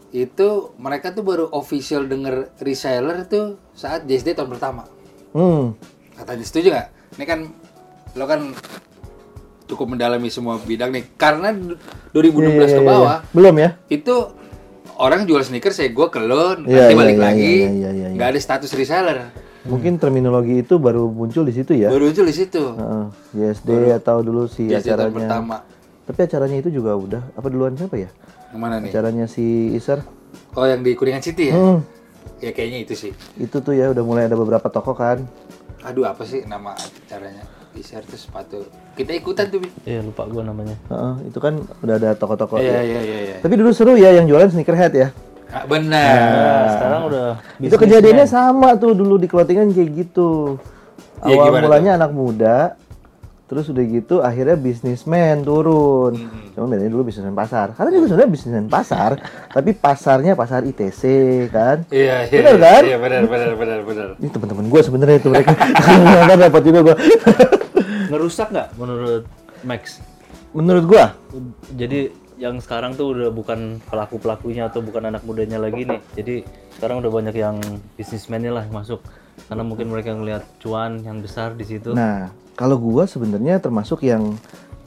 Itu mereka tuh baru official denger reseller tuh saat JSD tahun pertama. Hmm. Katanya setuju nggak? Ini kan lo kan cukup mendalami semua bidang nih. Karena du- 2016 Iya, iya, ke iya, bawah iya. belum ya itu orang jual sneakers ya gue ke lo nanti Iya, iya, balik iya, lagi iya, iya, iya, iya. nggak ada status reseller. mungkin terminologi itu baru muncul di situ ya Baru muncul di situ. JSD atau dulu si tahun acaranya pertama. tapi acaranya itu juga udah apa duluan siapa ya Yang mana nih? acaranya si Iser Oh yang di Kuningan City ya? Hmm. Ya kayaknya itu sih. itu tuh ya udah mulai ada beberapa toko kan Aduh apa sih nama acaranya? Share tuh sepatu. Kita ikutan tuh. Bi. Iya, lupa gua namanya. Heeh, itu kan udah ada toko-toko Iya ya. iya iya. iya. tapi dulu seru ya yang jualan sneakerhead ya Ah, benar. Nah, sekarang udah itu kejadiannya sama tuh dulu di clothingan kayak gitu Ya, awal gimana mulanya anak muda terus udah gitu akhirnya bisnismen turun cuma bedanya dulu bisnismen pasar karena juga sebenarnya bisnismen pasar <laughs> tapi pasarnya pasar ITC kan Iya iya. Benar iya, kan? Iya benar benar benar benar. ini teman-teman gue sebenarnya itu mereka <laughs> kan dapat juga gue <laughs> ngerusak nggak menurut Max? menurut gue Jadi yang sekarang tuh udah bukan pelaku pelakunya atau bukan anak mudanya lagi nih jadi sekarang udah banyak yang bisnismennya lah yang masuk karena mungkin mereka ngelihat cuan yang besar di situ Nah, kalau gua sebenarnya termasuk yang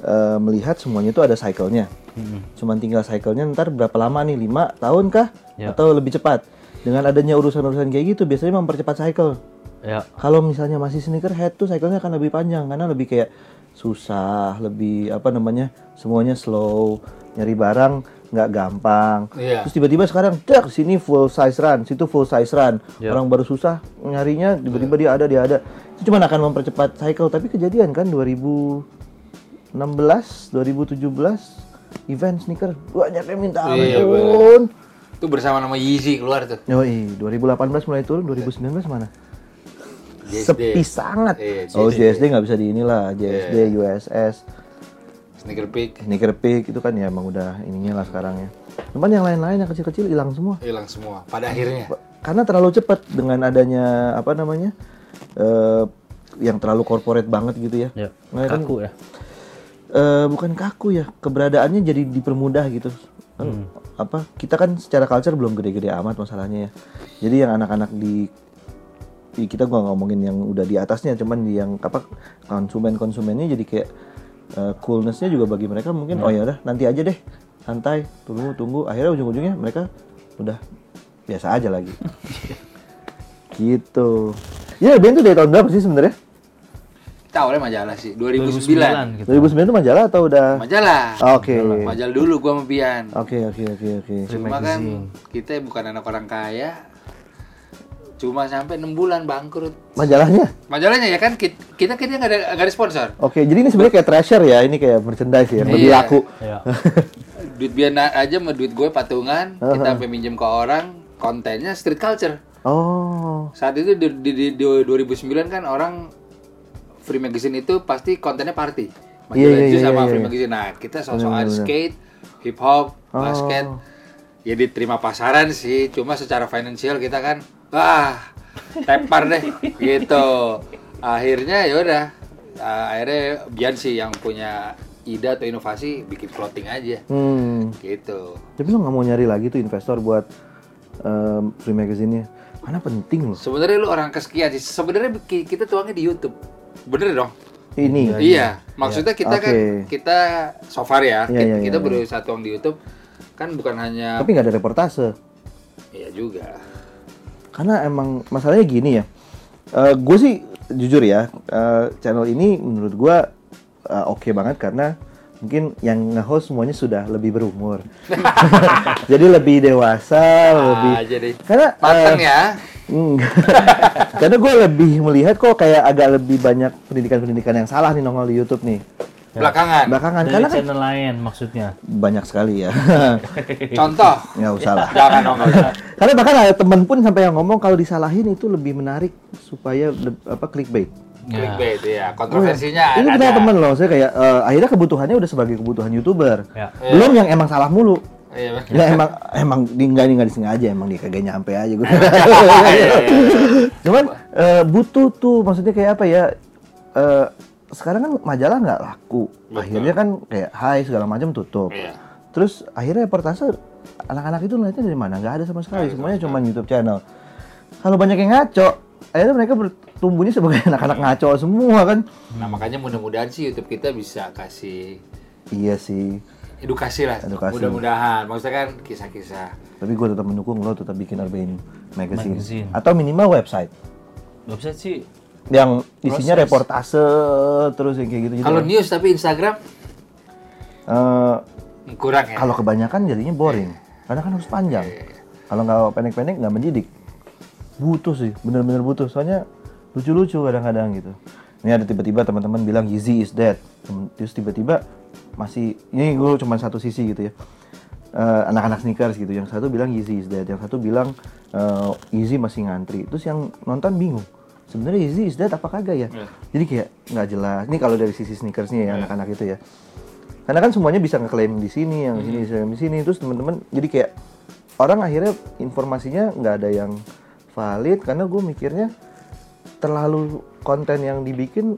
eh, melihat semuanya itu ada cycle-nya. Mm-mm. Cuman tinggal cycle-nya ntar berapa lama nih? 5 tahun kah? Ya. Atau lebih cepat? Dengan adanya urusan-urusan kayak gitu biasanya mempercepat cycle. Ya Kalau misalnya masih sneakerhead tuh cycle-nya akan lebih panjang karena lebih kayak susah, lebih apa namanya? Semuanya slow, nyari barang nggak gampang. Iya. Terus tiba-tiba sekarang dak sini full size run, situ full size run. Ya. Orang baru susah nyarinya, tiba-tiba dia ada, dia ada. Itu cuma akan mempercepat cycle, tapi kejadian kan 2016, 2017 event sneaker banyak yang minta Iya, ampun. Itu bersama nama Yeezy keluar tuh. Yoi, 2018 mulai turun, 2019 mana? JSD. Sepi sangat. Iya, oh, JSD. Nggak bisa di inilah, JSD, USS, Sneaker Peak Sneaker Peak itu kan ya emang udah ininya lah sekarang ya. Cuman yang lain-lain yang kecil-kecil hilang semua. hilang semua pada akhirnya. Karena terlalu cepat dengan adanya apa namanya? eh yang terlalu corporate banget gitu ya. ya Nah, kan- kaku ya Eh, bukan kaku ya, keberadaannya jadi dipermudah gitu. Kan, Apa kita kan secara culture belum gede-gede amat masalahnya ya. Jadi yang anak-anak di kita gua ngomongin yang udah di atasnya, cuman yang apa konsumen-konsumennya jadi kayak eh, coolnessnya juga bagi mereka mungkin oh ya udah nanti aja deh santai tunggu tunggu akhirnya ujung-ujungnya mereka udah biasa aja lagi <laughs> gitu ya Ben tuh dari tahun berapa sih sebenarnya Kita awalnya majalah sih 2009. 2009 gitu 2009 itu majalah atau udah Majalah. oke Majalah dulu gua sama Bian. Oke oke oke oke. Cuma kan kita bukan anak orang kaya. Cuma sampai 6 bulan bangkrut. Majalahnya? Majalahnya ya kan kita kita, kita nggak ada nggak ada sponsor. Oke, jadi ini sebenarnya kayak treasure ya, ini kayak merchandise ya, yang lebih Iya. laku. <laughs> ya Duit Bian aja sama duit gue patungan, kita sampai minjem ke orang, kontennya street culture. Oh, Saat itu di, di, di, di 2009 kan orang free magazine itu pasti kontennya party. Iya, Majalah iya, itu iya, sama iya, free iya. magazine. Nah, kita soal skate, hip hop, basket. Oh. Ya diterima pasaran sih, cuma secara financial kita kan wah, tepar deh gitu. Akhirnya ya udah ah, akhirnya Bian sih yang punya ide atau inovasi bikin clothing aja hmm. gitu. Tapi lo nggak mau nyari lagi tuh investor buat em, free magazine-nya? Karena penting loh. Sebenarnya lu orang kesekian sih. Sebenarnya ki- kita tuangnya di YouTube. Bener dong? Ini. Iya, maksudnya kita kan Oke. kita so far ya, Iya, kita, iya, kita iya. berusaha tuang di YouTube kan bukan hanya Tapi nggak ada reportase. ya juga. Karena emang masalahnya gini ya. gue sih jujur ya, eh, channel ini menurut gue eh, oke banget karena mungkin yang nge-host semuanya sudah lebih berumur. <laughs> Jadi lebih dewasa, lebih aja deh. karena Matang eh, ya. Hmm. <laughs> Karena gue lebih melihat kok kayak agak lebih banyak pendidikan-pendidikan yang salah nih nongol di YouTube nih. Belakangan. Belakangan dari karena kan channel lain maksudnya banyak sekali ya. <laughs> Contoh. Nggak usah lah. Jangan dong. <laughs> Karena bahkan ada temen pun sampai yang ngomong kalau disalahin itu lebih menarik supaya apa clickbait. Clickbait ya. Kontroversinya Ini ada. punya temen loh, saya kayak eh, akhirnya kebutuhannya udah sebagai kebutuhan youtuber. ya Belum yang emang salah mulu. Iya. Ya emang emang di nggak nggak disengaja emang dia kagak nyampe aja gue. <laughs> Iya, Cuman eh, butuh tuh maksudnya kayak apa ya? eh, sekarang kan majalah nggak laku. Akhirnya kan kayak hai segala macam tutup. Iya. Terus akhirnya reportase anak-anak itu ngeliatnya dari mana? Nggak ada sama sekali. Semuanya cuma YouTube channel. Kalau banyak yang ngaco, akhirnya mereka bertumbuhnya sebagai <laughs> anak-anak ngaco semua kan. Nah, makanya mudah-mudahan sih YouTube kita bisa kasih Iya sih. edukasi lah. Edukasi. Mudah-mudahan. Maksudnya kan kisah-kisah. Tapi gue tetap mendukung lo tetap bikin Urban Magazine. Magazine. Atau minimal website. website sih yang isinya reportase terus yang kayak gitu gitu. Kalau news tapi Instagram kurang ya. kalau kebanyakan jadinya boring. Karena kan harus panjang. Kalau nggak pendek-pendek nggak mendidik. Butuh sih, bener-bener butuh. Soalnya lucu-lucu kadang-kadang gitu. Ini ada tiba-tiba teman-teman bilang Yeezy is dead. Terus tiba-tiba masih ini gue cuma satu sisi gitu ya. Eh, anak-anak sneakers gitu. Yang satu bilang Yeezy is dead, yang satu bilang eh, Yeezy masih ngantri. Terus yang nonton bingung. Sebenarnya Yeezy is dead apa kagak ya? Iya. Jadi kayak nggak jelas. Ini kalau dari sisi sneakersnya ya anak-anak itu ya. Karena kan semuanya bisa ngeklaim di sini, yang di sini, bisa di sini. Terus teman-teman jadi kayak orang akhirnya informasinya nggak ada yang valid karena gue mikirnya terlalu konten yang dibikin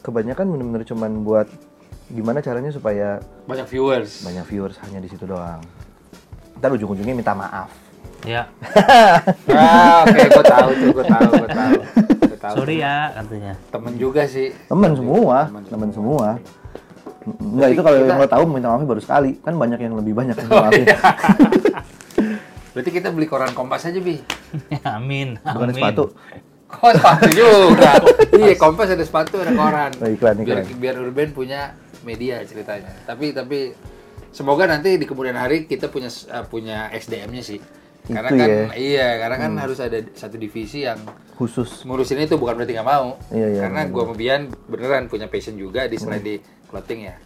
kebanyakan bener-bener cuman buat gimana caranya supaya Banyak viewers. banyak viewers hanya di situ doang. Ntar ujung-ujungnya minta maaf. Ya, <laughs> Ah, oke, gue tahu tuh, gue tahu, gue tahu. Sorry ya katanya. Temen juga sih. Temen semua, temen semua. Enggak itu kalau yang lo tahu minta maafnya baru sekali, kan banyak yang lebih banyak yang minta maafnya. <laughs> Berarti kita beli koran Kompas aja, Bi. <laughs> amin. Bukan amin. sepatu. Oh, sepatu juga. iya, Kompas ada sepatu, ada koran. Oh, iklan, biar, iklan. biar Urban punya media ceritanya. Tapi tapi semoga nanti di kemudian hari kita punya uh, punya SDM-nya sih. Karena Itu kan ya. iya, karena kan harus ada satu divisi yang Khusus. ngurusin itu bukan berarti nggak mau. Iya, iya, Karena gua sama Bian beneran punya passion juga di selain di clothing ya.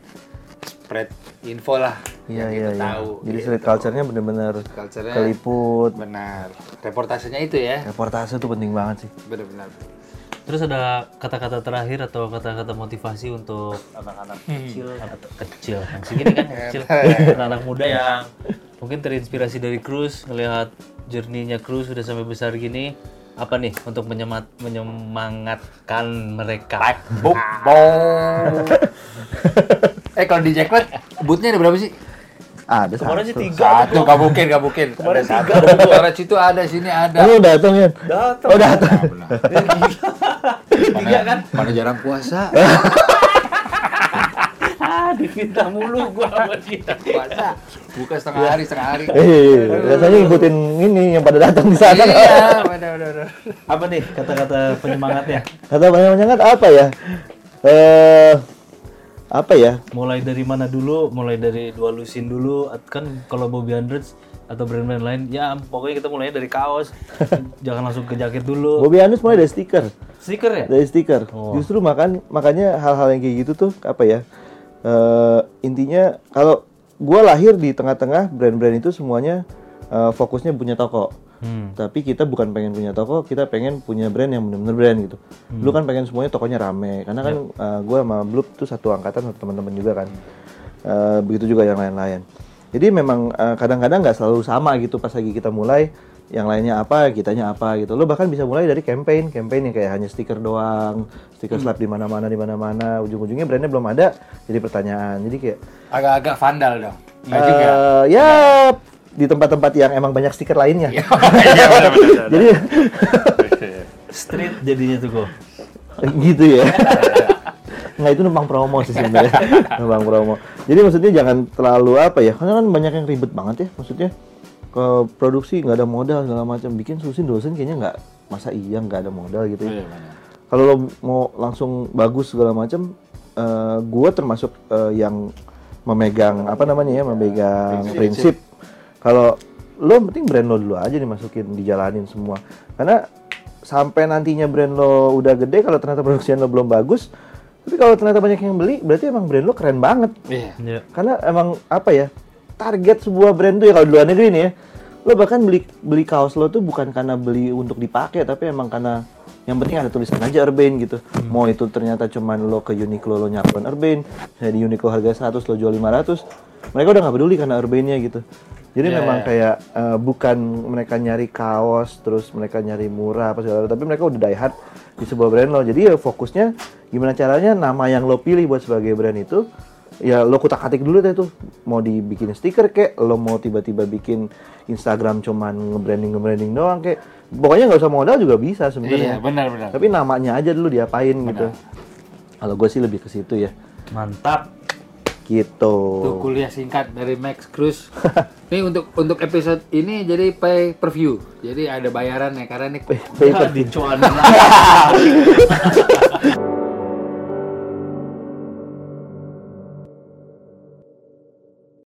Spread info lah. Iya yang iya kita iya. tahu. Jadi gitu. culture-nya bener-bener Culture-nya keliput. benar. Reportasenya itu ya. Reportase tuh penting banget sih. Benar-benar. Terus ada kata-kata terakhir atau kata-kata motivasi untuk anak-anak kecil. Atau kecil. Yang segini kan kecil. Anak-anak muda yang mungkin terinspirasi dari Cruz ngelihat journey-nya Cruz sudah sampai besar gini. Apa nih untuk menyemat, menyemangatkan mereka? <laughs> Eh kalau di Jackpot bootnya ada berapa sih? Ada kemarin sih satu. tiga Satu, gak mungkin, gak mungkin. Ada satu. Suara situ ada, sini ada. Lu datang ya? datang. Oh datang. Tiga kan Mana jarang puasa. ah diminta mulu gua sama dia Puasa. Buka setengah hari, setengah hari. Eh, rasanya ngikutin ini yang pada datang di sana. Iya, udah, udah. apa nih kata-kata penyemangatnya Kata banyak banyak apa ya? Eh apa ya? mulai dari mana dulu mulai dari dua lusin dulu kan kalau Bobby Hundreds atau brand-brand lain ya pokoknya kita mulainya dari kaos <laughs> jangan langsung ke jaket dulu Bobby Anus mulai dari stiker. stiker ya Dari stiker. Justru makan makanya hal-hal yang kayak gitu tuh apa ya? Eh intinya kalau gua lahir di tengah-tengah brand-brand itu semuanya eh, fokusnya punya toko. Hmm. Tapi kita bukan pengen punya toko, kita pengen punya brand yang bener-bener brand gitu. Lu kan pengen semuanya tokonya rame, karena kan eh, gua sama Bloop tuh satu angkatan satu teman-teman juga kan. Eh, begitu juga yang lain-lain. Jadi memang eh, kadang-kadang nggak selalu sama gitu pas lagi kita mulai. Yang lainnya apa, kitanya apa gitu. Lo bahkan bisa mulai dari campaign, campaign yang kayak hanya stiker doang, stiker slap di mana-mana di mana-mana. Ujung-ujungnya brandnya belum ada, jadi pertanyaan. Jadi kayak Agak-agak vandal dong. Juga. eh, ya di tempat-tempat yang emang banyak stiker lainnya. Iya, <laughs> benar, benar. Jadi street jadinya tuh kok gitu ya. Nggak itu numpang promo sih sebenarnya. numpang promo. Jadi maksudnya jangan terlalu apa ya? Karena kan banyak yang ribet banget ya. Maksudnya ke produksi nggak ada modal segala macam. Bikin susin dosen kayaknya nggak masa iya nggak ada modal gitu ya. Iya, benar. Kalau lo mau langsung bagus segala macam, eh gua termasuk eh, yang memegang apa namanya ya, memegang prinsip. Kalau lo penting brand lo dulu aja dimasukin, dijalanin semua. Karena sampai nantinya brand lo udah gede, kalau ternyata produksian lo belum bagus, tapi kalau ternyata banyak yang beli, berarti emang brand lo keren banget. Iya. ya Karena emang apa ya, target sebuah brand tuh ya kalau di luar negeri nih ya, lo bahkan beli beli kaos lo tuh bukan karena beli untuk dipakai, tapi emang karena yang penting ada tulisan aja Urban gitu. Mau itu ternyata cuman lo ke Uniqlo lo nyakuin Urban, misalnya di Uniqlo harga 100 lo jual 500, mereka udah nggak peduli karena Urbannya gitu. Jadi memang kayak eh, bukan mereka nyari kaos terus mereka nyari murah apa segala, tapi mereka udah die hard di sebuah brand lo. Jadi ya fokusnya gimana caranya nama yang lo pilih buat sebagai brand itu ya lo kutak atik dulu deh tuh. Mau dibikin stiker kek lo mau tiba-tiba bikin Instagram cuman nge-branding nge-branding doang kek. Pokoknya nggak usah modal juga bisa Iya, sebenarnya benar, benar. tapi namanya aja dulu diapain gitu. Kalau gue sih lebih ke situ ya. Mantap gitu Itu kuliah singkat dari Max Cruz. <laughs> Nih untuk untuk episode ini jadi pay per view. Jadi ada bayaran ya karena nih Paper. <laughs> dicuan <laughs>